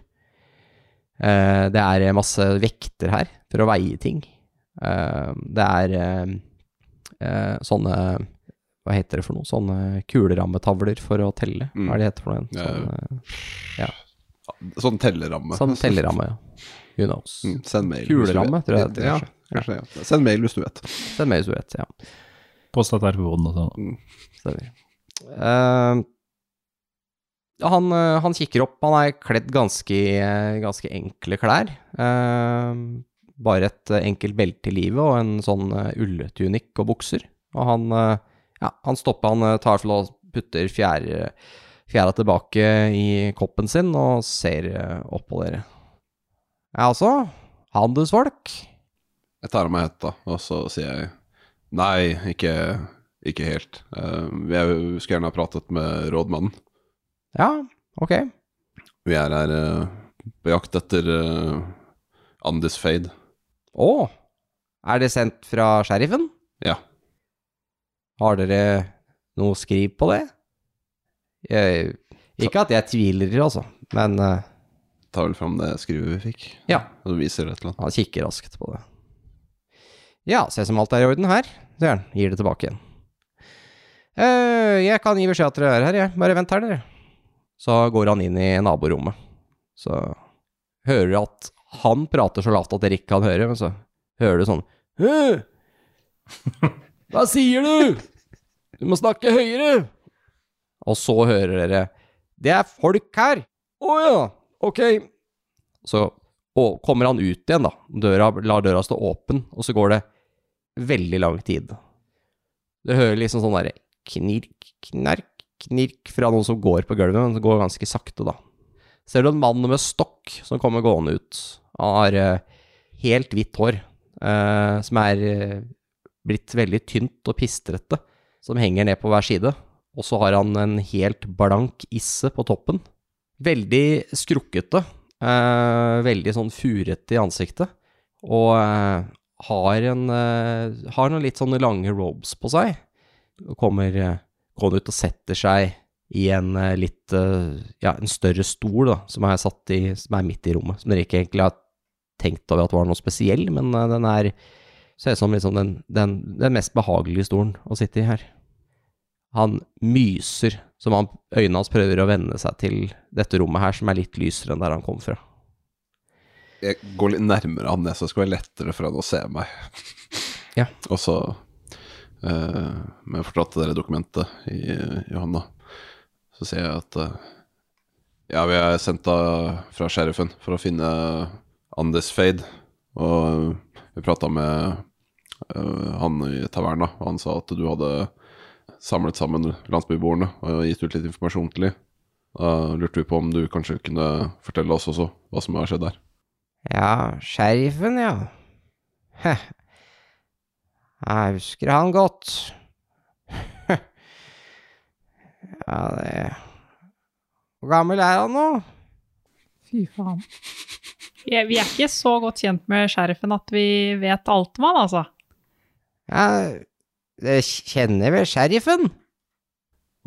A: Eh, det er masse vekter her for å veie ting. Eh, det er eh, sånne Hva heter det for noe? Sånne kulerammetavler for å telle.
E: Mm.
A: Hva er det heter for noe?
E: Ja,
A: Sånn, eh,
E: Sånn telleramme.
A: sånn telleramme, ja. Who knows?
E: Mm, Send mail.
A: Kuleramme, tror jeg
E: det
A: det
E: Ja,
A: heter,
E: kanskje. Ja. Send mail hvis du vet.
A: Send mail hvis du vet, ja.
D: Post at på boden og sånn.
A: Stemmer. Eh, ja, han, eh, han kikker opp. Han er kledd ganske, i, ganske enkle klær. Eh, bare et eh, enkelt belte i livet og en sånn ulletunikk og bukser. Og han, eh, ja, han stopper, han eh, tar for å putter fjære, fjæra tilbake i koppen sin og ser eh, opp på dere. Ja, altså, handelsfolk?
E: Jeg tar av meg hetta, og så sier jeg nei, ikke, ikke helt. Eh, jeg skulle gjerne ha pratet med rådmannen.
A: Ja, ok.
E: Vi er her uh, på jakt etter uh, Andis Fade.
A: Å, er det sendt fra sheriffen?
E: Ja.
A: Har dere noe skriv på det? Jeg, ikke at jeg tviler, altså, men uh,
E: Ta vel fram det skrivet vi fikk,
A: ja,
E: og viser et eller annet.
A: han kikker raskt på det. Ja, se som alt er i orden her, sier han, gir det tilbake igjen. Uh, jeg kan gi beskjed at dere er her, jeg. Bare vent her, dere. Så går han inn i naborommet. Så hører du at han prater så lavt at dere ikke kan høre, men så hører du sånn «Hø! Hva sier du? Du må snakke høyere! Og så hører dere Det er folk her! Å ja, ok. Så og kommer han ut igjen, da. Døra, lar døra stå åpen, og så går det veldig lang tid. Du hører liksom sånn derre knirk, knark, knirk fra noen som går på gulvet, men det går ganske sakte, da. Ser du en mann med stokk som kommer gående ut. Han har eh, helt hvitt hår, eh, som er eh, blitt veldig tynt og pistrete, som henger ned på hver side. Og så har han en helt blank isse på toppen. Veldig skrukkete, veldig sånn furete i ansiktet, og har, en, har noen litt sånne lange robes på seg. Og kommer, eh, han ut og setter seg i en eh, litt, eh, ja, en større stol da, som er satt i, som er midt i rommet, som dere ikke egentlig har tenkt over at var noe spesiell, men eh, den er, ser ut som liksom den, den, den mest behagelige stolen å sitte i her. Han myser, som han, øynene hans prøver å venne seg til dette rommet her, som er litt lysere enn der han kom fra.
E: Jeg går litt nærmere han, så det skal være lettere for han å se meg.
A: Ja.
E: Og så eh, Med fortsatt det dokumentet i, i hånda, så sier jeg at uh, Ja, vi er sendt av fra sheriffen for å finne Andes Fade. Og vi prata med uh, han i taverna, og han sa at du hadde samlet sammen landsbyboerne og gitt ut litt informasjon til dem. Da lurte vi på om du kanskje kunne fortelle oss også hva som har skjedd der.
A: Ja, sheriffen, ja. Heh. *laughs* Jeg husker han godt. *laughs* ja, det Hvor gammel er han nå?
B: Fy faen. Ja, vi er ikke så godt kjent med sheriffen at vi vet alt om han, altså.
A: Ja, dere kjenner vel sheriffen?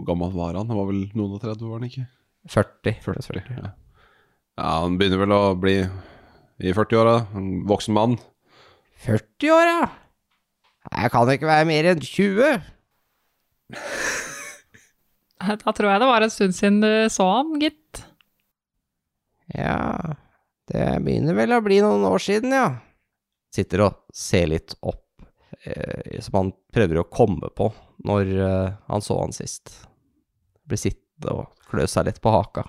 E: Hvor gammel var han? Han var vel noen og 30, var han ikke?
A: 40.
E: 40, ja. ja, han begynner vel å bli i 40-åra. En voksen mann.
A: 40 år, ja. Jeg kan ikke være mer enn 20.
B: Da tror jeg det var en stund siden du så han, gitt.
A: Ja, det begynner vel å bli noen år siden, ja. Sitter og ser litt opp, eh, som han prøver å komme på når eh, han så han sist. Blir sittende og klø seg litt på haka.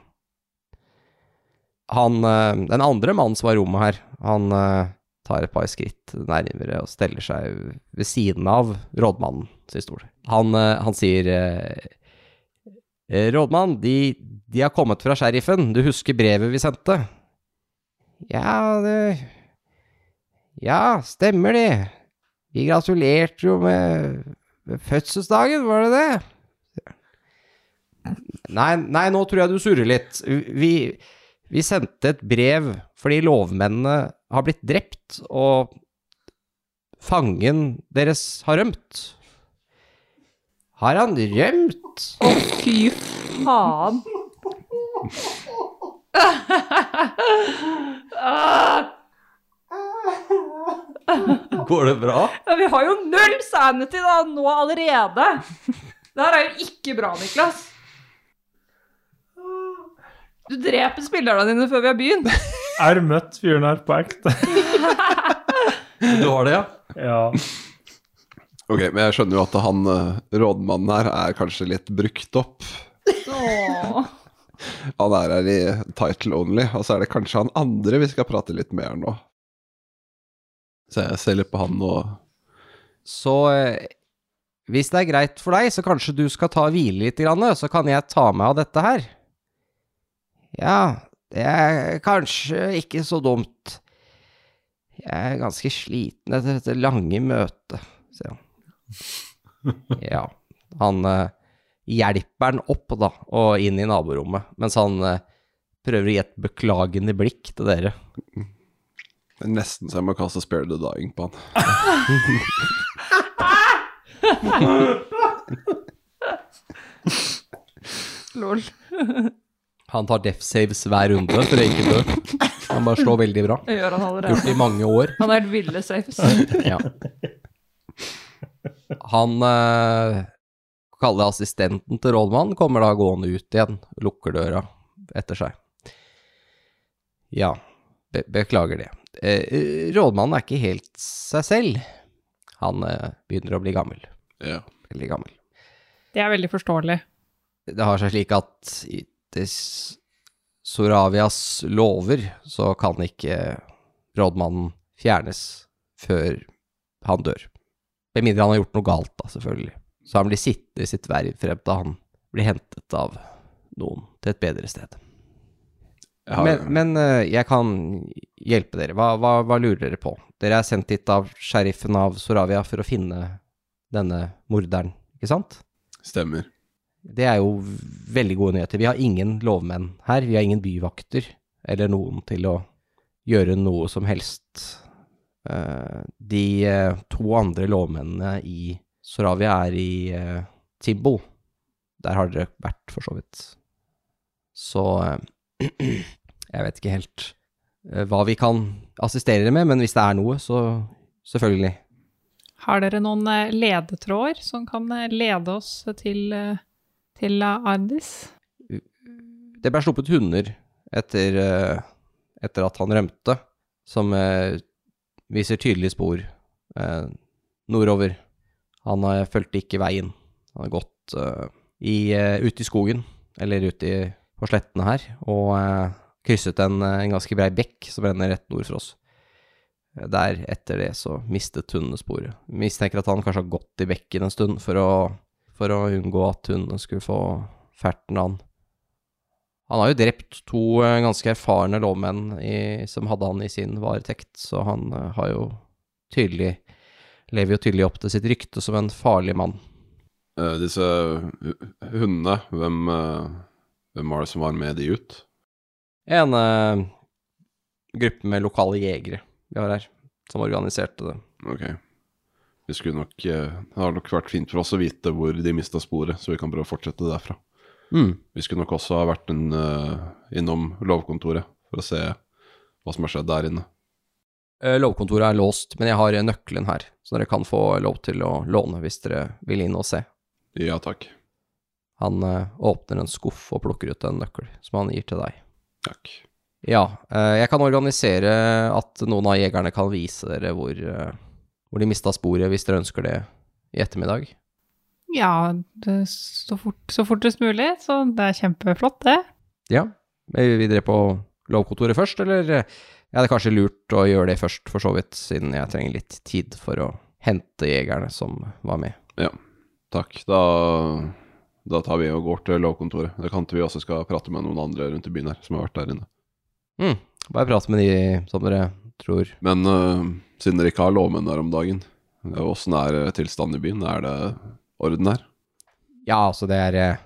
A: Han, eh, den andre mannen som var i rommet her, han eh, tar et par skritt nærmere og steller seg ved siden av rådmannen sin stol. Han, eh, han sier eh, Eh, Rådmann, de, de har kommet fra sheriffen. Du husker brevet vi sendte? Ja, det Ja, stemmer det. Vi gratulerte jo med, med fødselsdagen, var det det? Nei, nei, nå tror jeg du surrer litt. Vi, vi sendte et brev fordi lovmennene har blitt drept, og fangen deres har rømt. Har han rømt?
C: Å, fy faen.
E: Går det bra?
C: ja, vi har jo null sanity da, nå allerede. Det her er jo ikke bra, Niklas. Du dreper spillerne dine før vi har begynt. *laughs*
D: Er møtt fyren her på ekte. *laughs*
E: Du har det, ja?
D: Ja.
E: Ok, men jeg skjønner jo at han eh, rådmannen her er kanskje litt brukt opp.
C: Åh. *laughs*
E: Han er her i title only, og så er det kanskje han andre vi skal prate litt mer nå. Så jeg ser litt på han og
A: Så eh, hvis det er greit for deg, så kanskje du skal ta og hvile litt, grann, så kan jeg ta meg av dette her. Ja, det er kanskje ikke så dumt. Jeg er ganske sliten etter dette lange møtet, sier han. *laughs* Ja. Han eh, hjelper han opp, da, og inn i naborommet, mens han eh, prøver å gi et beklagende blikk til dere.
E: Det er nesten så jeg må kaste Spare the Dying på han. *laughs*
C: Lol. *laughs*
A: Han tar death saves hver runde for å ikke dø. Han bare slår veldig bra.
C: Det gjør han
A: Gjort
C: allerede.
A: det i mange år.
C: Han er helt ville saves. *laughs*
A: Ja. Han eh, kaller assistenten til rådmannen, kommer da gående ut igjen, lukker døra etter seg. Ja, be beklager det. Eh, rådmannen er ikke helt seg selv. Han eh, begynner å bli gammel.
E: Ja.
A: Veldig gammel.
B: Det er veldig forståelig.
A: Det har seg slik at i des Soravias lover så kan ikke rådmannen fjernes før han dør. Med mindre han har gjort noe galt, da, selvfølgelig. Så han blir sittende i sitt verv frem til han blir hentet av noen til et bedre sted.
E: Har,
A: Men, men eh, jeg kan hjelpe dere. Hva, hva, hva lurer dere på? Dere er sendt hit av sheriffen av Soravia for å finne denne morderen, ikke sant?
E: Stemmer.
A: Det er jo veldig gode nyheter. Vi har ingen lovmenn her. Vi har ingen byvakter eller noen til å gjøre noe som helst. Eh, de eh, to andre lovmennene i Soravia er i Tibbo. Der har dere vært, for så vidt. Så eh, *clears throat* jeg vet ikke helt eh, hva vi kan assistere dere med, men hvis det er noe, så selvfølgelig.
B: Har dere noen eh, ledetråder som kan eh, lede oss til, eh, til Addis?
A: Det ble sluppet hunder etter, eh, etter at han rømte, som eh, viser tydelige spor eh, nordover. Han fulgte ikke veien. Han har gått ute i skogen, eller ute i, på slettene her, og krysset en, en ganske brei bekk som renner rett nord for oss. Der, etter det, så mistet hundene sporet. Mistenker at han kanskje har gått i bekken en stund for å, for å unngå at hun skulle få ferten av han. Han har jo drept to eh, ganske erfarne lovmenn i, som hadde han i sin varetekt, så han eh, har jo tydelig Lever jo tydelig opp til sitt rykte som en farlig mann.
E: Uh, disse hundene, hvem, uh, hvem var det som var med de ut?
A: En uh, gruppe med lokale jegere vi har her, som organiserte det.
E: Ok. Vi skulle nok eh, Det har nok vært fint for oss å vite hvor de mista sporet, så vi kan prøve å fortsette derfra.
A: Mm.
E: Vi skulle nok også ha vært en, eh, innom lovkontoret for å se hva som har skjedd der inne.
A: Eh, Lovkontoret er låst, men jeg har nøkkelen her, så dere kan få lov til å låne hvis dere vil inn og se.
E: Ja takk.
A: Han åpner en skuff og plukker ut en nøkkel, som han gir til deg.
E: Takk.
A: Ja, jeg kan organisere at noen av jegerne kan vise dere hvor, hvor de mista sporet, hvis dere ønsker det i ettermiddag.
B: Ja, det, så, fort, så fortest mulig, så det er kjempeflott, det.
A: Ja. Vil videre på lovkontoret først, eller eh, ja, det er kanskje lurt å gjøre det først, for så vidt, siden jeg trenger litt tid for å hente jegerne som var med.
E: Ja, Takk. Da, da tar vi og går til lovkontoret. Det kan til vi også skal prate med noen andre rundt i byen her, som har vært der inne.
A: Mm. Bare prate med de som dere tror
E: Men uh, siden dere ikke har lovmenn her om dagen, øh, åssen er øh, tilstanden i byen? Er det orden her?
A: Ja, altså, det er eh,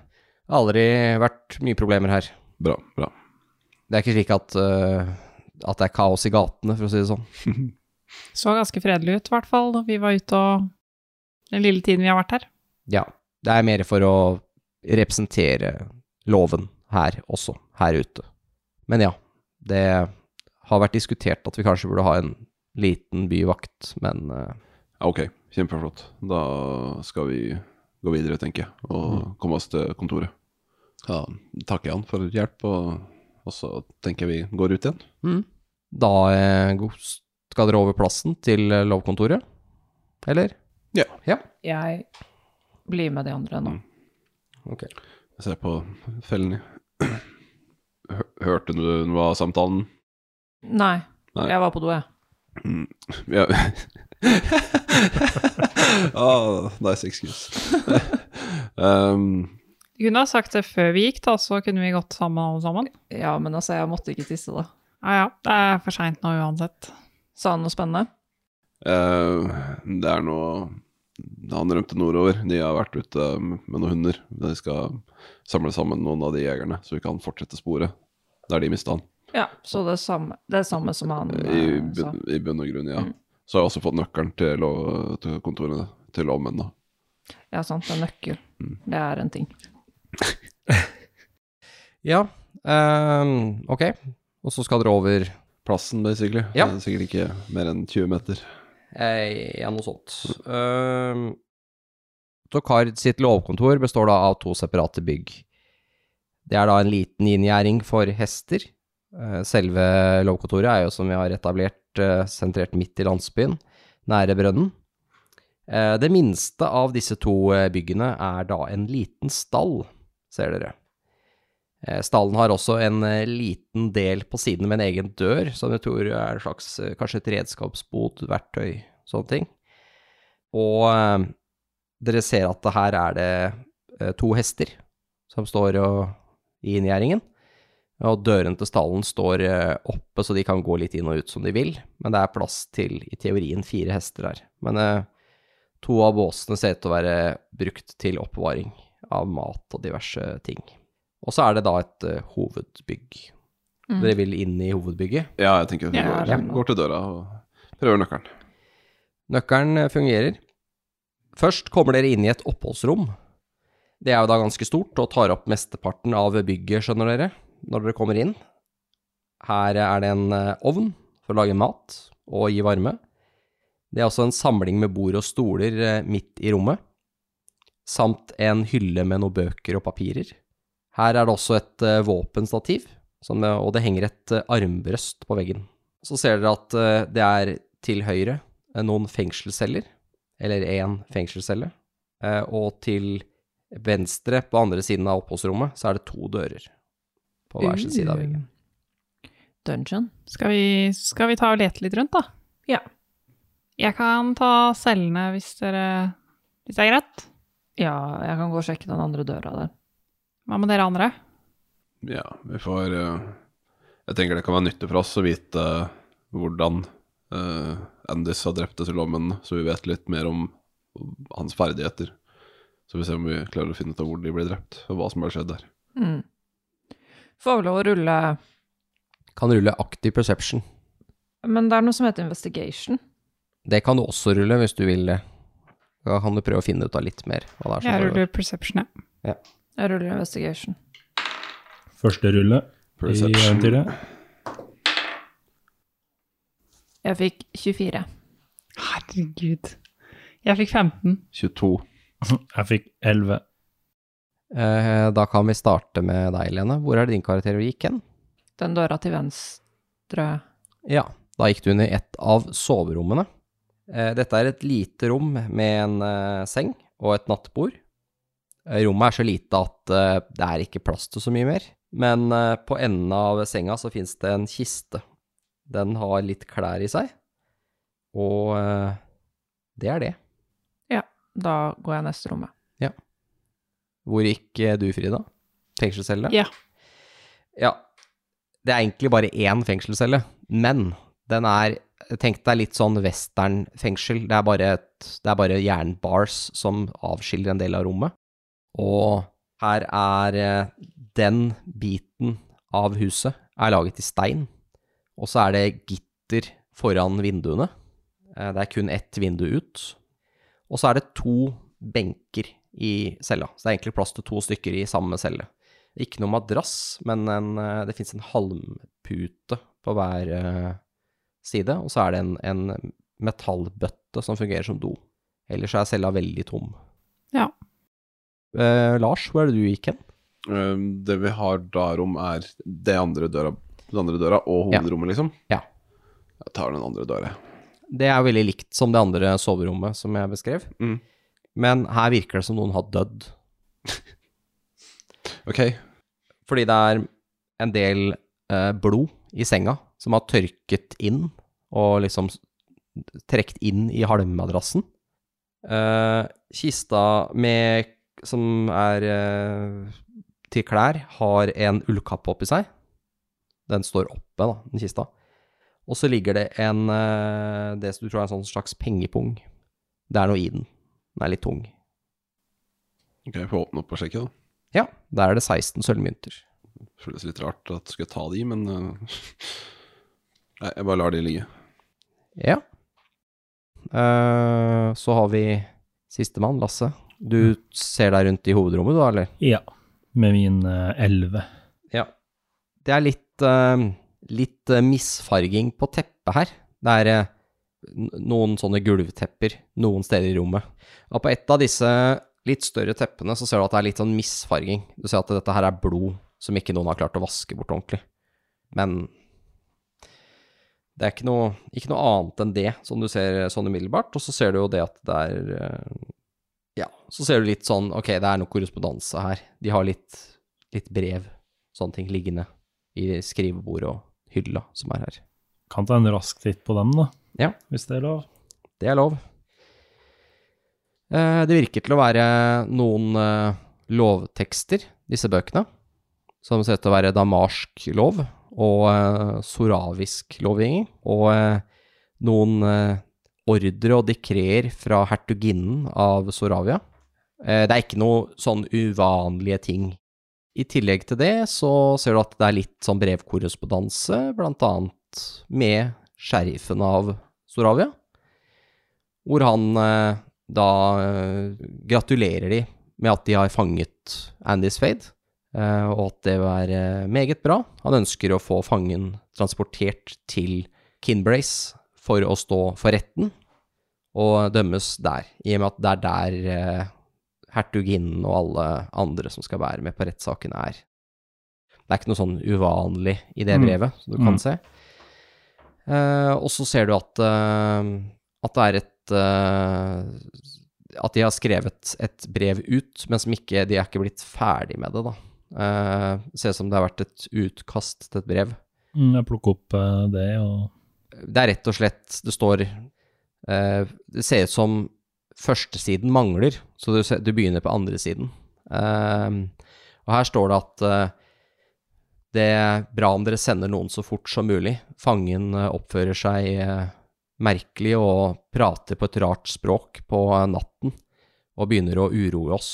A: aldri vært mye problemer her.
E: Bra, bra.
A: Det er ikke slik at, uh, at det er kaos i gatene, for å si det sånn. *laughs*
B: Så ganske fredelig ut, i hvert fall, da vi var ute og Den lille tiden vi har vært her.
A: Ja, det er mer for å representere loven her også, her ute. Men ja, det har vært diskutert at vi kanskje burde ha en liten byvakt, men eh,
E: ok, kjempeflott. Da skal vi gå videre, tenker jeg, og komme oss til kontoret. Ja, takker han for hjelp, og, og så tenker jeg vi går ut igjen.
A: mm. da eh, skal dere over plassen til eh, lovkontoret, eller?
E: Ja.
A: Ja,
C: Jeg blir med de andre nå.
A: ok.
E: Jeg ser på fellene. *clears throat* Hørte du noe av samtalen?
C: Nei,
E: Nei.
C: jeg var på do, jeg.
E: Ja. *laughs* ah, nice excuse. um,
B: Du kunne ha sagt det før vi gikk, da, så kunne vi gått sammen alle sammen.
C: Ja, men altså, jeg måtte ikke tisse, da.
B: Ja ja, det er for seint nå uansett.
C: Sa han noe spennende?
E: Uh, det er noe Han rømte nordover. De har vært ute med noen hunder. De skal samle sammen noen av de jegerne, så vi kan fortsette sporet der de mista han.
C: Ja, så det samme, det er samme som han
E: I,
C: sa.
E: bunn- I bunn og grunn, ja.
C: Mm.
E: Så har jeg også fått nøkkelen til, lov- til kontorene til lovmennene.
C: Ja, sant, er nøkkel.
E: Mm.
C: Det er en ting. *laughs*
A: Ja, um, ok. Og så skal dere over
E: Plassen, basically.
A: Ja.
E: Det er sikkert ikke mer enn 20 meter.
A: Eh, ja, noe sånt. Uh, Tokard sitt lovkontor består da av to separate bygg. Det er da en liten inngjerding for hester. Eh, selve lovkontoret er jo, som vi har etablert, eh, sentrert midt i landsbyen, nære brønnen. Eh, det minste av disse to byggene er da en liten stall, ser dere. Stallen har også en liten del på siden med en egen dør, som jeg tror er en slags, kanskje et redskapsbod, verktøy, sånne ting. Og dere ser at her er det to hester som står i inngjerdingen. Og døren til stallen står eh, oppe, så de kan gå litt inn og ut som de vil. Men det er plass til, i teorien, fire hester her. Men eh, to av båsene ser ut til å være brukt til oppbevaring av mat og diverse ting. Og så er det da et uh, hovedbygg.
C: Mm.
A: Dere vil inn i hovedbygget.
E: Ja, jeg tenker vi går,
C: ja.
E: går til døra og prøver nøkkelen.
A: Nøkkelen eh, fungerer. Først kommer dere inn i et oppholdsrom. Det er jo da ganske stort og tar opp mesteparten av bygget, skjønner dere, når dere kommer inn. Her er det en eh, ovn for å lage mat og gi varme. Det er også en samling med bord og stoler eh, midt i rommet, samt en hylle med noen bøker og papirer. Her er det også et eh, våpenstativ, og det henger et armbrøst på veggen. Så ser dere at det er til høyre noen fengselsceller, eller én fengselscelle, og til venstre på andre siden av oppholdsrommet så er det to dører på hver sin side av veggen.
C: Dungeon.
B: Skal vi, skal vi ta og lete litt rundt, da?
C: Ja.
B: Jeg kan ta cellene hvis dere Hvis det er greit?
C: Ja, jeg kan gå og sjekke den andre døra der.
B: Hva med dere andre?
E: Ja, vi får eh, Jeg tenker det kan være nyttig for oss å vite eh, hvordan uh, Andis har drept disse lommene, så vi vet litt mer om hans ferdigheter. Så vi ser om vi klarer å finne ut av hvor de ble drept, og hva som har skjedd der.
C: Mm. Får vel lov å rulle
A: Kan rulle active perception.
C: Men det er noe som heter investigation.
A: Det kan du også rulle hvis du vil det. Da kan du prøve å finne ut av litt mer hva det er som
B: Jeg ruller perception, ja.
C: Jeg ruller investigation.
D: Første rulle i
E: Perception.
D: eventyret.
C: Jeg fikk 24.
B: Herregud. Jeg fikk 15.
E: 22.
D: Jeg fikk 11.
A: Eh, da kan vi starte med deg, Lene. Hvor er det din karakter gikk hen?
C: Den døra til venstre
A: Ja, da gikk du inn i et av soverommene. Eh, dette er et lite rom med en eh, seng og et nattbord. Rommet er så lite at det er ikke plass til så mye mer. Men på enden av senga så fins det en kiste. Den har litt klær i seg. Og det er det.
C: Ja, Da går jeg neste rommet.
A: Hvor gikk eh, du, Frida? Fengselscelle?
B: Ja.
A: Ja. Det er egentlig bare én fengselscelle, men den er Tenk deg litt sånn westernfengsel. Det er bare, et, det er bare jernbars som avskiller en del av rommet. Og her er eh, den biten av huset er laget i stein. Og så er det gitter foran vinduene. Eh, Det er kun ett vindu ut. Og så er det to benker i cella. Så det er egentlig plass til to stykker i samme celle. Ikke noe madrass, men en, eh, det fins en halmpute på hver eh, side. Og så er det en, en metallbøtte som fungerer som do. Ellers er cella veldig tom.
B: Ja.
A: Eh, Lars, hvor er det du gikk hen?
E: Eh, Det vi har da rom, er det andre døra, den andre døra og
A: Ja.
E: liksom?
A: Ja.
E: Jeg tar den andre døra.
A: Det er veldig likt som det andre soverommet som jeg beskrev.
E: Mm.
A: Men her virker det som noen har dødd. *laughs*
E: Ok.
A: Fordi det er en del eh, blod i senga som har tørket inn og liksom trukket inn i halmmadrassen. Eh, kista med, som er eh, til klær, har en ullkappe oppi seg. Den står oppe, da, den kista. Og så ligger det en eh, det som du tror er en sånn slags pengepung. Det er noe i den. Den er litt tung.
E: Ok, jeg får åpne opp og sjekke, da.
A: Ja, der er det 16 sølvmynter.
E: Føles litt rart at jeg skulle ta de, men uh, *laughs* Nei, jeg bare lar de ligge.
A: Ja. Uh, så har vi sistemann, Lasse. Du ser deg rundt i hovedrommet, du, eller?
D: Ja. Med min eh, elleve.
A: Ja. Det er litt, litt misfarging på teppet her. Det er noen sånne gulvtepper noen steder i rommet. Og på et av disse litt større teppene så ser du at det er litt sånn misfarging. Du ser at dette her er blod som ikke noen har klart å vaske bort ordentlig. Men det er ikke noe, ikke noe annet enn det som du ser sånn umiddelbart. Og så ser du jo det at det er eh, Ja, så ser du litt sånn Ok, det er noe korrespondanse her. De har litt, litt brev, sånne ting, liggende i skrivebordet og hylla som er her.
D: Kan ta en rask titt på dem, da.
A: Ja.
D: Hvis det er lov.
A: Det er lov. Eh, Det virker til å være noen eh, lovtekster, disse bøkene, som ser ut til å være damarsk lov og eh, soravisk lovgivning, og noen ordre og dekreer fra hertuginnen av Soravia. Det er ikke noe sånn uvanlige ting. I tillegg til det så ser du at det er litt sånn brevkorrespondanse, blant annet med sheriffen av Soravia, hvor han eh, da eh, gratulerer de med at de har fanget Andy Spade, eh, og at det var meget bra. Han ønsker å få fangen transportert til Kinbrace for å stå for retten, og dømmes der, i og med at det er der hertuginnen og alle andre som skal være med på rettssaken er. Det er ikke noe sånn uvanlig i det
D: Mm.
A: brevet, som du kan
D: Mm.
A: se. Eh, og så ser du at, eh, at det er et eh, At de har skrevet et brev ut, men som ikke De er ikke blitt ferdig med det, da. Eh, det ser ut som det har vært et utkast til et brev.
D: Mm, jeg plukker opp eh, det, og
A: Det er rett og slett Det står eh, Det ser ut som førstesiden mangler, så du, du begynner på andre siden. Eh, og her står det at det er bra om dere sender noen så fort som mulig. Fangen eh, oppfører seg eh, merkelig og prater på et rart språk på eh, natten, og begynner å uroe oss.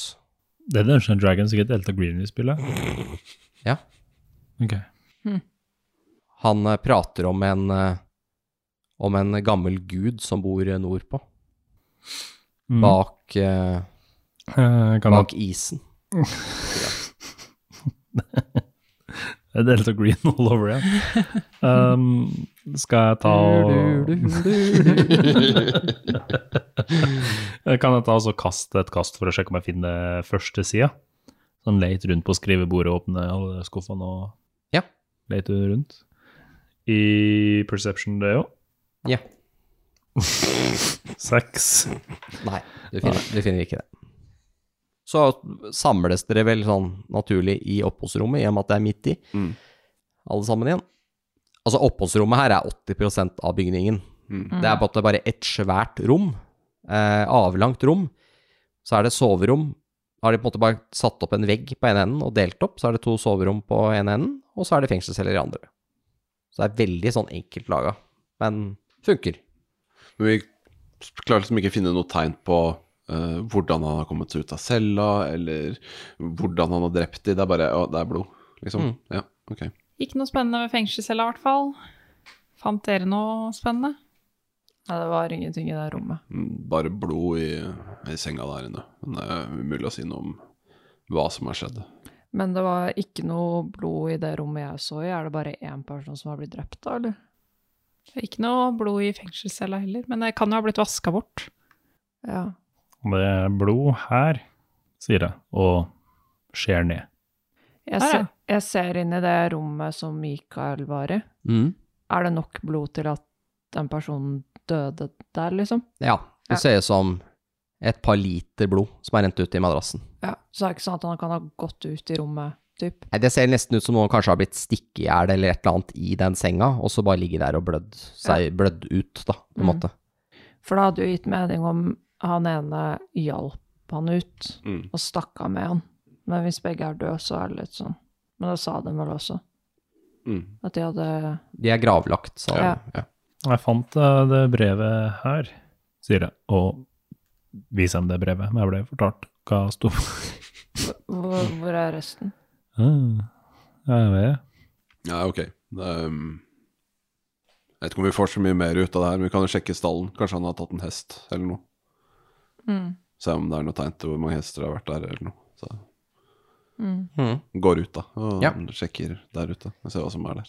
D: Det er Dungeons Dragons, ikke Delta Green vi spiller? *laughs*
A: Ja.
D: Ok.
A: Han eh, prater om en, om en gammel gud som bor nordpå,
D: Mm.
A: bak, eh,
D: Eh,
A: bak isen. *laughs*
D: Er *laughs* Delta Green all over igjen. *laughs* Um, skal jeg ta og *laughs* Kan jeg ta og kaste et kast for å sjekke om jeg finner første sida? Sånn leit rundt på skrivebordet, åpne alle skuffene og
A: Ja.
D: lete rundt. I Perception, det òg?
A: Ja. *laughs*
D: Seks.
A: Nei, du finner, du finner ikke det. Så samles dere vel sånn naturlig i oppholdsrommet, i og med at det er midt i,
E: Mm.
A: alle sammen igjen. Altså, oppholdsrommet her er 80% av bygningen.
E: Mm.
A: Det er på måte bare et svært rom, eh, avlangt rom. Så er det soverom. Har de på en måte bare satt opp en vegg på ene enden og delt opp, så er det to soverom på ene enden, og så er det fengselsceller i andre. Så det er veldig sånn enkelt laga, men funker.
E: Men vi klarer liksom ikke å finne noe tegn på eh, hvordan han har kommet seg ut av cella, eller hvordan han har drept de. Det er bare Å, det er blod, liksom.
A: Mm.
E: Ja, ok.
B: Ikke noe spennende ved fengselscella, i hvert fall. Fant dere noe spennende?
C: Nei, det var ingenting i det rommet.
E: Mm, Bare blod i, i senga der inne. Men det er umulig å si noe om hva som har skjedd.
C: Men det var ikke noe blod i det rommet jeg så i. Er det bare én person som har blitt drept, da, eller?
B: Ikke noe blod i fengselscella heller, men det kan jo ha blitt vaska bort.
C: Ja.
D: Det er blod her, sier jeg, og ser ned.
C: Jeg,
B: Ah,
C: ser, jeg ser inn i det rommet som Mikael var i.
A: Mm.
C: Er det nok blod til at den personen døde der, liksom?
A: Ja, det
C: Ja.
A: ser ut som et par liter blod som er rent ut i madrassen.
C: Ja. Så det er ikke sånn at han kan ha gått ut i rommet, typ?
A: Nei, Det ser nesten ut som noen kanskje har blitt stikket i hjel eller et eller annet i den senga, og så bare ligger der og blødd seg blødd ut, da, på en
C: Mm.
A: måte.
C: For det hadde jo gitt mening om han ene hjalp han ut
E: Mm.
C: og stakk av med han. Men hvis begge er døde, så er det litt sånn. Men det sa de vel også,
E: Mm.
C: at de hadde
A: De er gravlagt, så
C: Ja.
E: Ja.
D: Jeg fant eh, det brevet her, sier jeg, og viser dem det brevet. Men jeg ble fortalt hva sto
C: Hvor, hvor er resten?
D: Ah, Jeg vet
E: Ja, ok. Det er, um, jeg vet ikke om vi får så mye mer ut av det her, men vi kan jo sjekke stallen. Kanskje han har tatt en hest eller noe.
C: Mm.
E: Se om det er noe tegn til hvor mange hester det har vært der eller noe. Så
C: Mm.
A: Mm.
E: går ut, da, og
A: Ja.
E: sjekker der ute. Og ser hva som er der.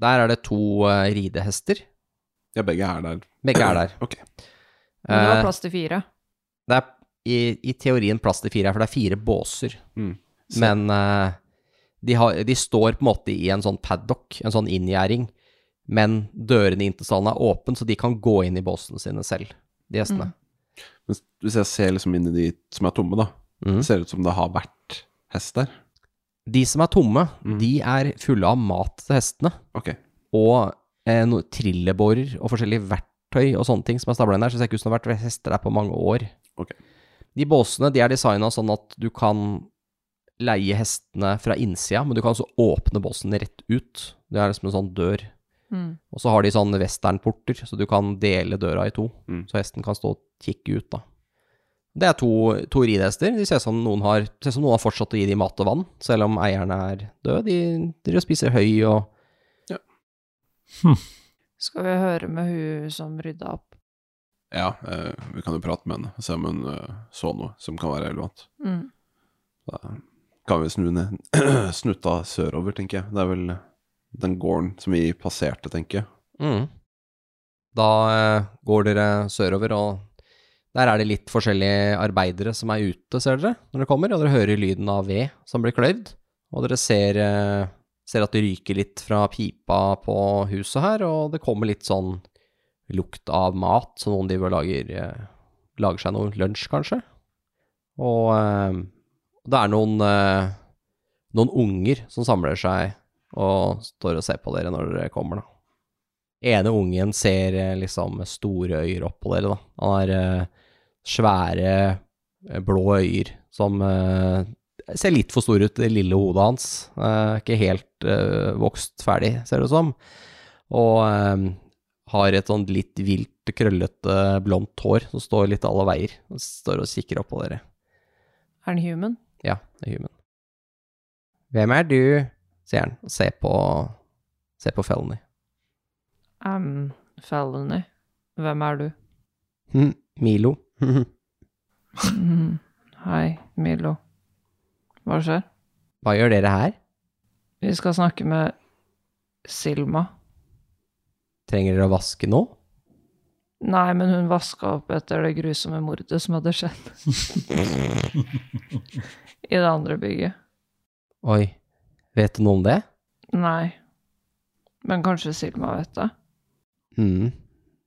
A: Der er det to uh, ridehester.
E: Ja, begge er der.
A: Begge er der. *clears throat*
E: Ok.
C: Men det var
A: Eh,
C: plass til fire.
A: det er i, i teorien plass til fire for det er fire båser.
E: Mm.
A: Men uh, de, har, de står på en måte i en sånn paddock, en sånn inngjerding, men dørene inn til salen er åpne, så de kan gå inn i båsene sine selv, de hestene.
E: Men hvis jeg ser liksom inn i de som er tomme, da,
A: Mm.
E: det ser ut som det har vært hest der.
A: De som er tomme,
E: Mm.
A: de er fulle av mat til hestene,
E: Ok.
A: og eh, no, trillebårer og forskjellige verktøy og sånne ting som er stabla inn der, så det ser ikke ut som det har vært hester der på mange år.
E: Ok.
A: De båsene de er designa sånn at du kan leie hestene fra innsida, men du kan også åpne båsen rett ut. Det er liksom en sånn dør.
C: Mm.
A: Og så har de sånne westernporter, så du kan dele døra i to.
E: Mm.
A: Så hesten kan stå og kikke ut, da. Det er to, to ridehester. De ser ut som noen har, ser som noen har fortsatt å gi dem mat og vann, selv om eierne er døde. De driver og spiser høy og
C: Skal vi høre med hun som rydda opp?
E: Ja, eh, vi kan jo prate med henne og se om hun eh, så noe som kan være relevant.
C: Mm.
E: Da kan vi snu ned *clears throat* snuta sørover, tenker jeg. Det er vel den gården som vi passerte, tenker jeg.
A: mm. Da eh, går dere sørover, og der er det litt forskjellige arbeidere som er ute, ser dere, når dere kommer, og dere hører lyden av ved som blir kløyvd. Og dere ser, eh, ser at det ryker litt fra pipa på huset her, og det kommer litt sånn lukt av mat, så noen driver og lager, eh, lager seg noe lunsj, kanskje. Og det er noen, noen unger som samler seg og står og ser på dere når dere kommer, da. Ene ungen ser eh, liksom store øyer opp på dere, da. Han har eh, svære, eh, blå øyer som eh, ser litt for store ut, det lille hodet hans. Eh, ikke helt eh, vokst ferdig, ser det ut som. Og har et sånn litt vilt, krøllete, blondt hår som står litt alle veier. Og står og kikker opp på dere.
C: Er han human?
A: Ja, det er human. Hvem er du? Sier han, og se på, se på Felony.
C: Um, Felony. Hvem er du?
A: Hm, Milo.
C: Mm. *laughs* Hei, Milo. Hva skjer?
A: Hva gjør dere her?
C: Vi skal snakke med Silma.
A: Trenger dere å vaske nå?
C: Nei, men hun vaska opp etter det grusomme mordet som hadde skjedd. *laughs* I det andre bygget.
A: Oi, vet du noe om det?
C: Nei. Men kanskje Silma vet det?
A: mm.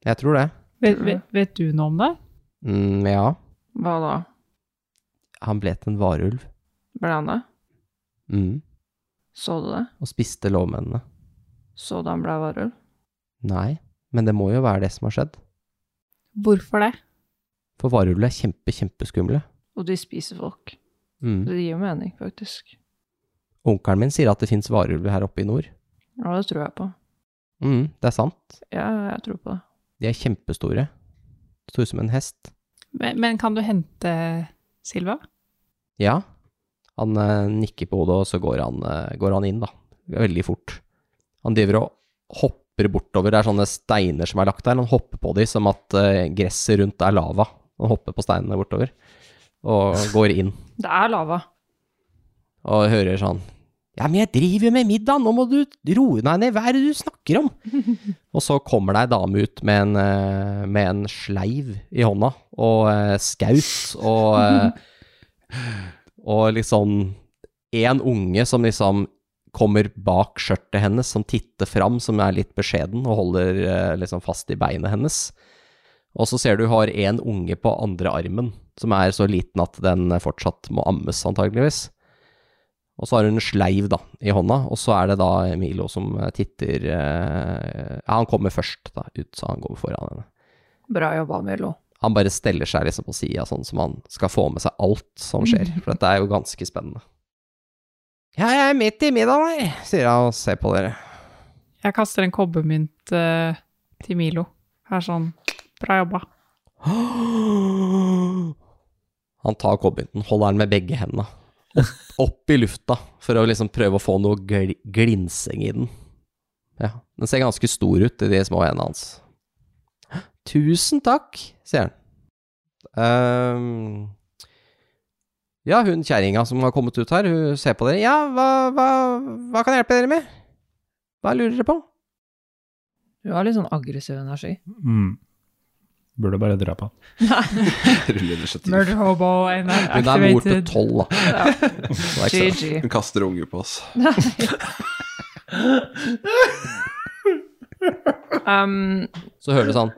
A: jeg tror det.
B: Vet, vet, vet du noe om det?
A: Mm, ja,
C: Hva da?
A: han ble til en varulv.
C: Ble han det?
A: Mm,
C: Så du det?
A: og spiste lovmennene.
C: Så du han ble varulv?
A: Nei, men det må jo være det som har skjedd.
B: Hvorfor det?
A: For varulver er kjempe, kjempeskumle.
C: Og de spiser folk.
A: Mm.
C: Det gir jo mening, faktisk.
A: Onkelen min sier at det fins varulver her oppe i nord.
C: Ja, det tror jeg på.
A: Mm, det er sant.
C: Ja, jeg tror på det.
A: De er kjempestore. Store som en hest.
B: Men, men kan du hente Silva?
A: Ja. Han eh, nikker på hodet, og så går han, eh, går han inn, da. Veldig fort. Han driver og hopper bortover. Det er sånne steiner som er lagt der. Han hopper på de som at eh, gresset rundt er lava. Han hopper på steinene bortover. Og går inn.
C: Det er lava.
A: Og hører sånn Ja, men jeg driver jo med middag, nå må du roe deg ned, hva er det du snakker om? *laughs* og så kommer det ei dame ut med en, eh, med en sleiv i hånda, og uh, skaut, og uh, Og liksom en unge som liksom kommer bak skjørtet hennes, som titter fram, som er litt beskjeden, og holder uh, liksom fast i beinet hennes. Og så ser du har en unge på andre armen, som er så liten at den fortsatt må ammes, antageligvis. Og så har hun en sleiv da, i hånda, og så er det da Milo som eh, titter eh, Ja, han kommer først da, ut, så han går foran henne.
C: Bra jobba, Milo.
A: Han bare steller seg liksom på sida, sånn som han skal få med seg alt som skjer. *laughs* For dette er jo ganske spennende. Ja, jeg er midt i middagen her, sier han og ser på dere.
B: Jeg kaster en kobbermynt uh, til Milo. Her sånn Bra jobba. *gasps*
A: Han tar kobbermynten, holder den med begge hendene. Opp, opp i lufta, for å liksom prøve å få noe gl glinsing i den. Ja, den ser ganske stor ut i de små hendene hans. Tusen takk, sier han. Um, ja, hun kjerringa som har kommet ut her, hun ser på dere. Ja, hva, hva, hva kan jeg hjelpe dere med? Hva lurer dere på?
C: Du har litt sånn aggressiv energi.
D: Mm. Burde bare drepe han. *laughs*
E: Ruller initiativ.
B: Murder hobo and
A: Hun er mor til tolv, da. Ja. *laughs* det
C: GG.
E: Hun kaster unge på oss. *laughs*
C: Um,
A: Så hører du sånn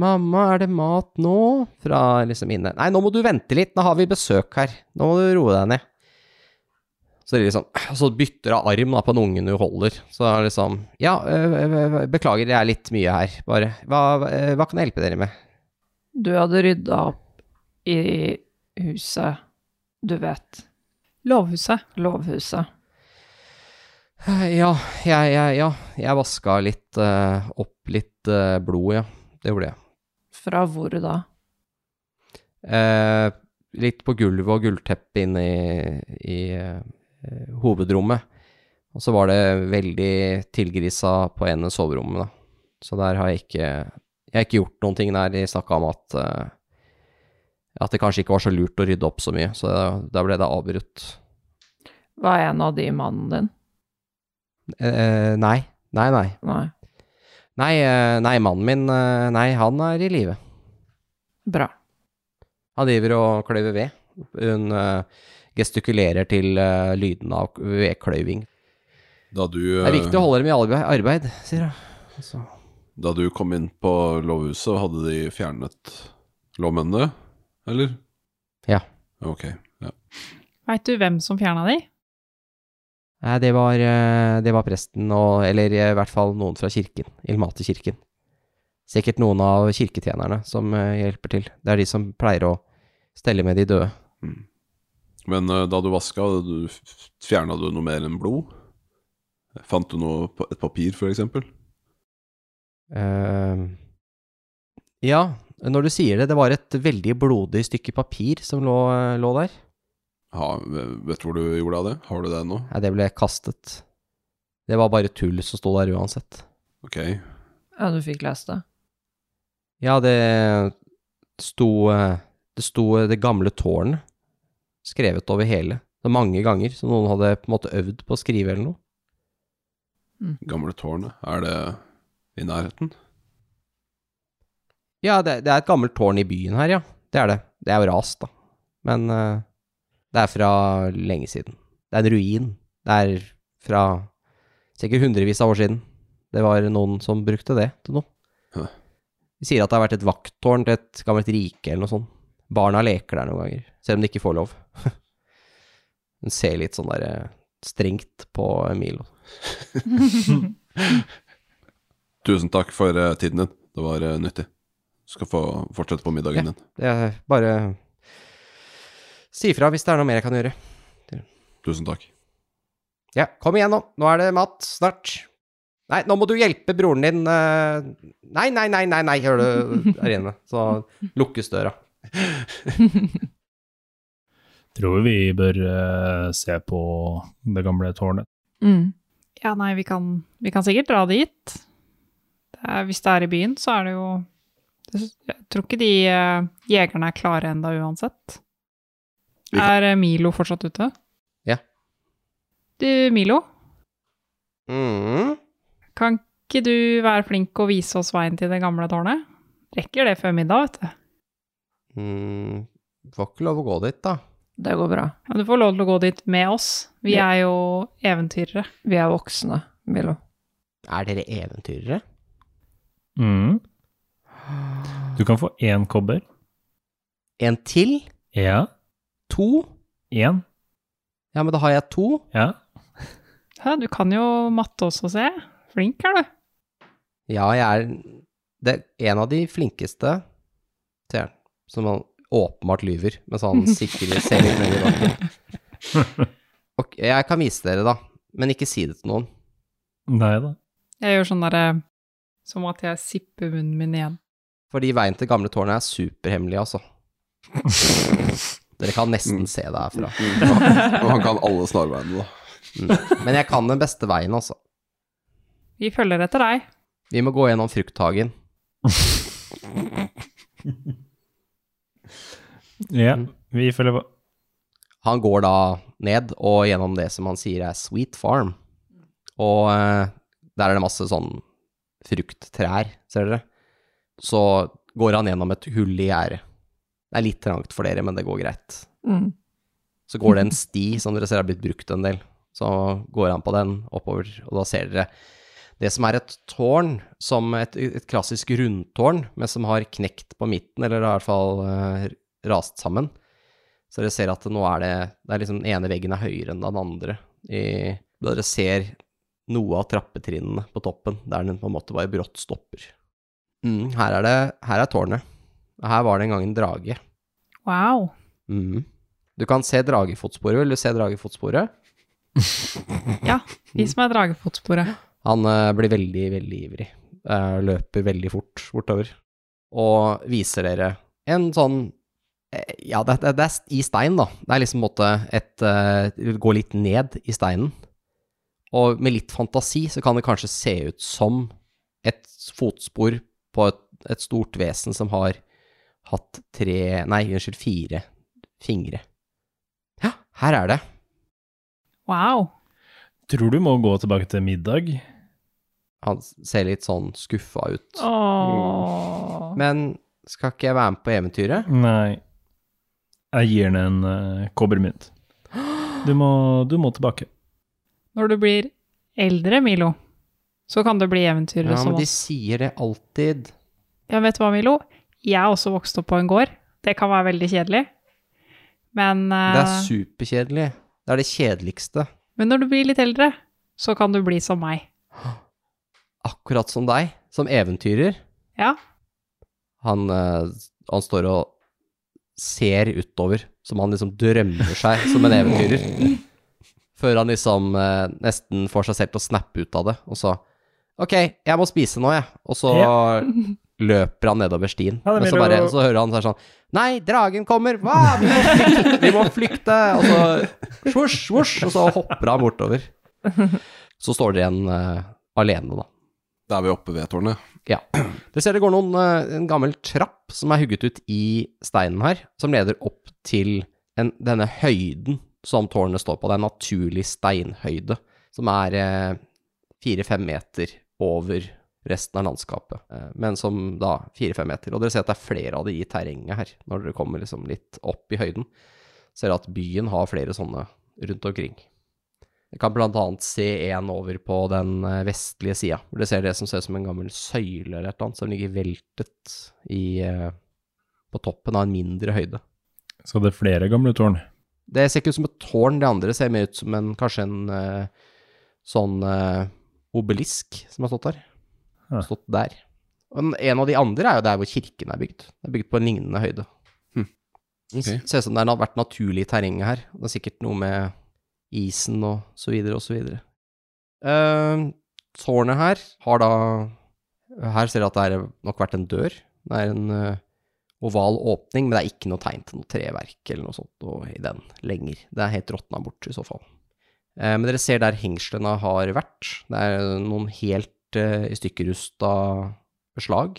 A: Mamma, er det mat nå? Fra liksom inne. Nei, nå må du vente litt, nå har vi besøk her. Nå må du roe deg ned. Så, det er liksom, *clears throat* så bytter hun arm da, på den ungen hun holder. Så er det liksom Ja, beklager, det er litt mye her, bare. Hva, hva kan jeg hjelpe dere med?
C: du hadde rydda opp i huset, du vet.
B: Lovhuset.
C: Lovhuset.
A: Ja, jeg, jeg, ja, jeg vaska litt uh, opp litt uh, blod, ja. Det gjorde jeg.
C: Fra hvor da?
A: Eh, litt på gulvet og gullteppet inne i, i eh, hovedrommet. Og så var det veldig tilgrisa på ene soverommet, da. Så der har jeg ikke Jeg har ikke gjort noen ting der. De snakka om at eh, at det kanskje ikke var så lurt å rydde opp så mye, så da ble det avbrutt.
C: Var en av de mannen din?
A: Eh, nei. Nei, nei.
C: Nei.
A: Nei, eh, nei mannen min eh, Nei, han er i live.
C: Bra.
A: Han driver og kløyver ved. Hun eh, gestikulerer til uh, lyden av vedkløyving.
E: Da du,
A: Det er viktig å holde dem i arbeid, arbeid sier jeg. Altså.
E: da du kom inn på lovhuset, hadde de fjernet lovmennene, eller?
A: Ja.
E: Ok. Ja.
B: Veit du hvem som fjerna de?
A: Nei, det var, eh, det var presten, og, eller i hvert fall noen fra kirken. Ilmate-kirken. Sikkert noen av kirketjenerne som eh, hjelper til. Det er de som pleier å stelle med de døde.
E: Men eh, da du vaska, fjerna du noe mer enn blod? Fant du noe, et papir, for eksempel?
A: Eh, ja, når du sier det, det var et veldig blodig stykke papir som lå, lå der.
E: Ha, vet du hvor du gjorde av det? Har du det ennå?
A: Nei, det ble kastet. Det var bare tull som sto der uansett.
E: Ok.
C: Ja, du fikk lest det.
A: Ja, det sto eh, Det sto eh, Det gamle tårnet skrevet over hele. Var mange ganger, så noen hadde på en måte øvd på å skrive eller noe.
E: Gamle tårnet. Er det i nærheten?
A: Ja, det, det er et gammelt tårn i byen her, ja. Det er det. Det er jo rast, da. Men uh, det er fra lenge siden. Det er en ruin. Det er fra sikkert hundrevis av år siden. Det var noen som brukte det til noe. De sier at det har vært et vakttårn til et gammelt rike eller noe sånt. Barna leker der noen ganger, selv om de ikke får lov. *laughs* Hun ser litt sånn der eh, strengt på Milo. *laughs*
E: Tusen takk for eh, tiden din. Det var eh, nyttig. Du skal få fortsette på middagen din.
A: Det er bare si ifra hvis det er noe mer jeg kan gjøre.
E: Tusen takk.
A: Ja, kom igjen nå. Nå er det mat snart. Nei, nå må du hjelpe broren din. Nei, nei, nei, nei, nei, hører du der inne. Så lukkes døra. *laughs*
D: Tror vi bør uh, se på det gamle tårnet.
C: Mm.
B: Ja, nei, vi kan, vi kan sikkert dra dit. Det er, hvis det er i byen, så er det jo det- Jeg tror ikke de uh, jegerne er klare enda uansett. Er eh, Milo fortsatt ute?
A: Ja.
B: Du, Milo,
A: Mm.
B: kan ikke du være flink og vise oss veien til det gamle tårnet? Rekker det før middag, vet du.
A: Mm. Får ikke lov å gå dit, da.
C: Det går bra.
B: Men du får lov til å gå dit med oss. Vi
C: Ja.
B: er jo eventyrere.
C: Vi er voksne, Milo.
A: Er dere eventyrere?
D: Mm. Du kan få én kobber.
A: En til?
D: Ja.
A: To?
D: Én.
A: Ja, men da har jeg to.
D: Ja.
B: Hæ, du kan jo matte også, se. Flink er du.
A: Ja, jeg er det er en av de flinkeste han, som han åpenbart lyver, mens han *laughs* sikrer ser litt lenger *laughs* bak. Ok, jeg kan vise dere, da, men ikke si det til noen.
D: Nei da.
B: Jeg gjør sånn derre Som at jeg sipper munnen min igjen.
A: Fordi veien til gamle tårnet er superhemmelig, altså. Dere kan nesten se det herfra.
E: Og han kan alle snarveiene, da.
A: Mm. Men jeg kan den beste veien, altså.
B: Vi følger etter deg.
A: Vi må gå gjennom frukthagen. *laughs*
D: Ja,
A: Mm.
D: vi følger på.
A: Han går da ned og gjennom det som han sier er Sweet Farm. Og eh, der er det masse sånn frukttrær, ser dere. Så går han gjennom et hull i gjerdet. Det er litt trangt for dere, men det går greit.
C: Mm.
A: Så går det en *laughs* sti som dere ser har blitt brukt en del. Så går han på den oppover, og da ser dere det som er et tårn, som et, et klassisk rundtårn, men som har knekt på midten, eller i hvert fall eh, rast sammen. Så dere ser at nå er det, det er liksom den ene veggen er høyere enn den andre. I, dere ser noe av trappetrinnene på toppen, der den på en måte bare brått stopper. Mm, her er det, her er tårnet. Her var det en gang en drage.
B: Wow.
A: Mm. Du kan se dragefotsporet. Vil du se dragefotsporet? *laughs*
B: Ja, vis meg dragefotsporet.
A: Han uh, blir veldig, veldig ivrig. Uh, løper veldig fort bortover. Og viser dere en sånn Ja, det, det, det er i stein, da. Det er liksom en måte et uh, Gå litt ned i steinen. Og med litt fantasi så kan det kanskje se ut som et fotspor på et, et stort vesen som har hatt tre Nei, unnskyld, fire fingre. Ja, her er det.
B: Wow.
D: Tror du må gå tilbake til middag?
A: Han ser litt sånn skuffa ut.
C: Åh.
A: Men skal ikke jeg være med på eventyret?
D: Nei. Jeg gir henne en uh, kobbermynt. Du må, du må tilbake.
B: Når du blir eldre, Milo, så kan du bli eventyrere
A: Ja, men de
B: oss.
A: sier det alltid.
B: Ja, vet du hva, Milo? Jeg er også vokst opp på en gård. Det kan være veldig kjedelig. Men,
A: Det er superkjedelig. Det er det kjedeligste.
B: men når du blir litt eldre, så kan du bli som meg.
A: Akkurat som deg, som eventyrer.
B: Ja.
A: Han, eh, han står og ser utover, som han liksom drømmer seg som en eventyrer. Før han liksom eh, nesten får seg selv til å snappe ut av det, og så Ok, jeg må spise nå, jeg. Og så *laughs* løper han nedover stien.
D: Ja,
A: Men så, bare, så hører han sånn Nei, dragen kommer! Hva? Vi må flykte! Vi må flykte! Og så svosj, svosj, og så hopper han bortover. Så står dere igjen uh, alene, da.
E: Da er vi oppe ved tårnet.
A: Ja. Dere ser det går noen, eh, en gammel trapp som er hugget ut i steinen her, som leder opp til en, denne høyden som tårnet står på. Det er en naturlig steinhøyde, som er eh, fire-fem meter over resten av landskapet, eh, men som da fire-fem meter. Og dere ser at det er flere av de i terrenget her, når dere kommer liksom litt opp i høyden. Ser at byen har flere sånne rundt omkring. Jeg kan annet se en over på den eh, vestlige sida, hvor det ser det som ser ut som en gammel søyle eller et eller annet, som ligger veltet i, eh, på toppen av en mindre høyde.
D: Så det er flere gamle tårn.
A: Det ser ikke ut som et tårn, det andre ser mer ut som en, kanskje en eh, sånn obelisk som har stått der.
D: Ja.
A: Stått der. Og en- av de andre er jo der hvor kirken er bygd. Det er bygd på en lignende høyde.
E: Hm.
A: Det ser ut som det har vært naturlig i terrenget her. Det er sikkert noe med isen og så videre og så videre. Uh, tårnet her har da Her ser dere at det har nok vært en dør. Det er en uh, oval åpning, men det er ikke noe tegn til noe treverk eller noe sånt i den lenger. Det er helt råtna bort i så fall. Uh, men dere ser der hengslene har vært. Det er noen helt i stykkerusta beslag.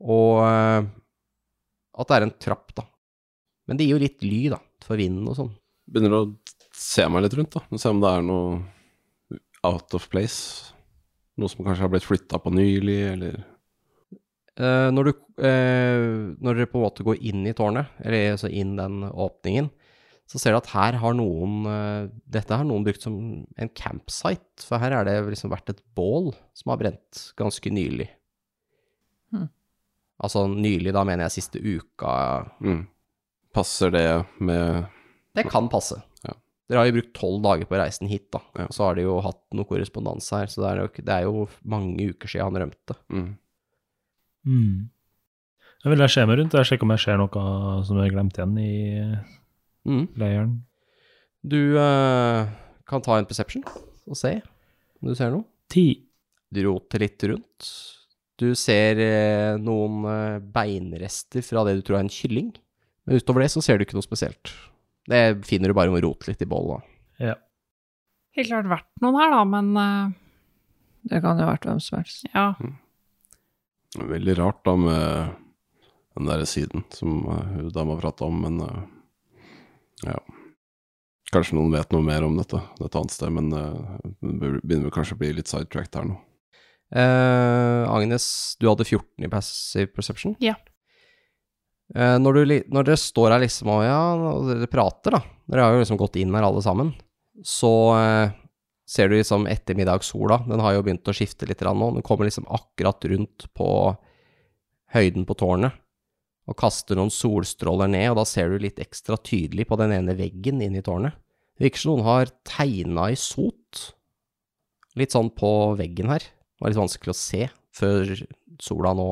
A: Og at det er en trapp, da. Men det gir jo litt ly, da, for vinden og sånn.
E: Begynner å se meg litt rundt, da. Se om det er noe out of place. Noe som kanskje har blitt flytta på nylig, eller
A: Eh, når, du, eh, når dere på en måte går inn i tårnet, eller altså inn den åpningen, så ser du at her har noen eh, Dette har noen brukt som en campsite, for her er det liksom vært et bål som har brent ganske nylig.
C: Hmm.
A: Altså nylig, da mener jeg siste uka.
E: mm. Passer det med
A: Det kan passe.
E: Ja.
A: Dere har jo brukt tolv dager på reisen hit, da.
E: Ja.
A: Og så har de jo hatt noe korrespondanse her, så det er, jo, det er jo mange uker siden han rømte.
E: mm.
D: Mm. Jeg vil jeg se meg rundt. Jeg sjekke om jeg ser noe som er glemt igjen i
A: Mm.
D: leiren.
A: Du uh, kan ta en perception og se om du ser noe.
D: Ti.
A: Du roter litt rundt. Du ser uh, noen uh, beinrester fra det du tror er en kylling. Men utover det så ser du ikke noe spesielt. Det finner du bare om å rote litt i boll, da.
D: Ja.
B: Helt klart vært noen her, da, men uh...
C: Det kan jo ha vært hvem som helst.
B: ja.
E: Veldig rart da med den der siden som hun dama prata om, men uh, ja. Kanskje noen vet noe mer om dette et annet sted, men uh, begynner vi kanskje å bli litt sidetracked her nå.
A: Uh, Agnes, du hadde 14 i passive perception?
B: Ja.
A: Eh, når, du, når dere står her liksom og ja, og dere prater, da Dere har jo liksom gått inn her alle sammen. Så eh, ser du liksom ettermiddagssola. Den har jo begynt å skifte litt nå. Den kommer liksom akkurat rundt på høyden på tårnet og kaster noen solstråler ned, og da ser du litt ekstra tydelig på den ene veggen inne i tårnet. Det virker som noen har tegna i sot, litt sånn på veggen her. Det var litt vanskelig å se før sola nå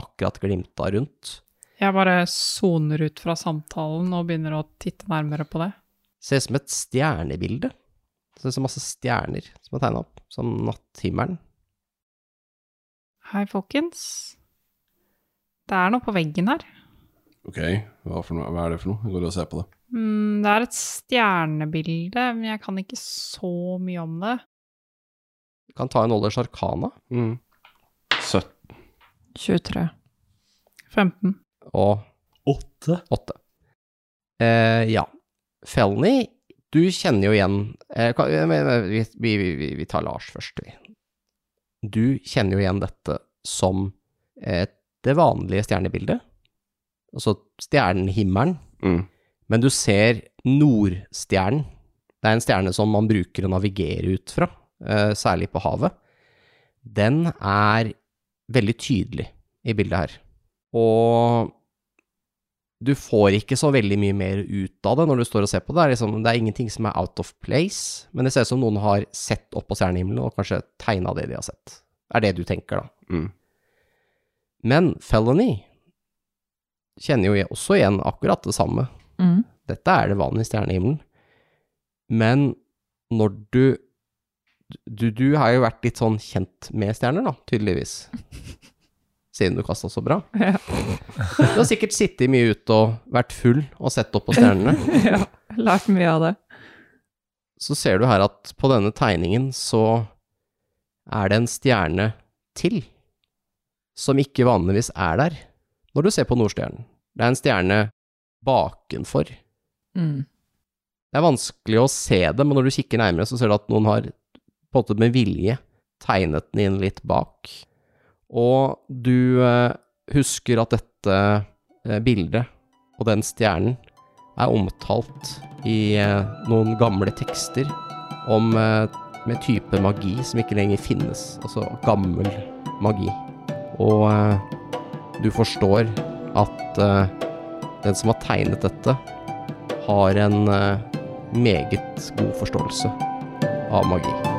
A: akkurat glimta rundt.
B: Jeg bare soner ut fra samtalen og begynner å titte nærmere på det.
A: Ser ut som et stjernebilde. Det ser ut som masse stjerner som er tegna opp, som natthimmelen.
B: Hei, folkens. Det er noe på veggen her.
E: Ok, hva, for noe, hva er det for noe? Jeg går og ser på det.
B: Mm, det er et stjernebilde, men jeg kan ikke så mye om det.
A: Du Kan ta en Olders Arcana
E: Mm. 17.
C: 23.
B: 15.
A: og
D: Åtte.
A: Åtte. Eh, ja. Felny, du kjenner jo igjen eh, vi, vi, vi, vi tar Lars først, vi. Du kjenner jo igjen dette som eh, det vanlige stjernebildet. Altså stjernehimmelen.
E: Mm.
A: Men du ser Nordstjernen. Det er en stjerne som man bruker å navigere ut fra, eh, særlig på havet. Den er veldig tydelig i bildet her. Og du får ikke så veldig mye mer ut av det når du står og ser på det. Det er, liksom, det er ingenting som er out of place, men det ser ut som noen har sett opp på stjernehimmelen og kanskje tegna det de har sett. Det er det du tenker, da.
E: Mm.
A: Men Felony kjenner jo også igjen akkurat det samme.
C: Mm.
A: Dette er det vanlige stjernehimmelen. Men når du, du Du har jo vært litt sånn kjent med stjerner, da, tydeligvis. *laughs* Siden du kasta så bra.
C: Ja.
A: Du har sikkert sittet mye ute og vært full og sett opp på stjernene. *laughs*
C: ja. Lært mye av det.
A: Så ser du her at på denne tegningen så er det en stjerne til, som ikke vanligvis er der når du ser på Nordstjernen. Det er en stjerne bakenfor.
C: Mm.
A: Det er vanskelig å se det, men når du kikker nærmere, så ser du at noen har på en måte med vilje tegnet den inn litt bak. Og du eh, husker at dette eh, bildet og den stjernen er omtalt i eh, noen gamle tekster om med type magi som ikke lenger finnes, altså gammel magi. Og du forstår at den som har tegnet dette, har en meget god forståelse av magi.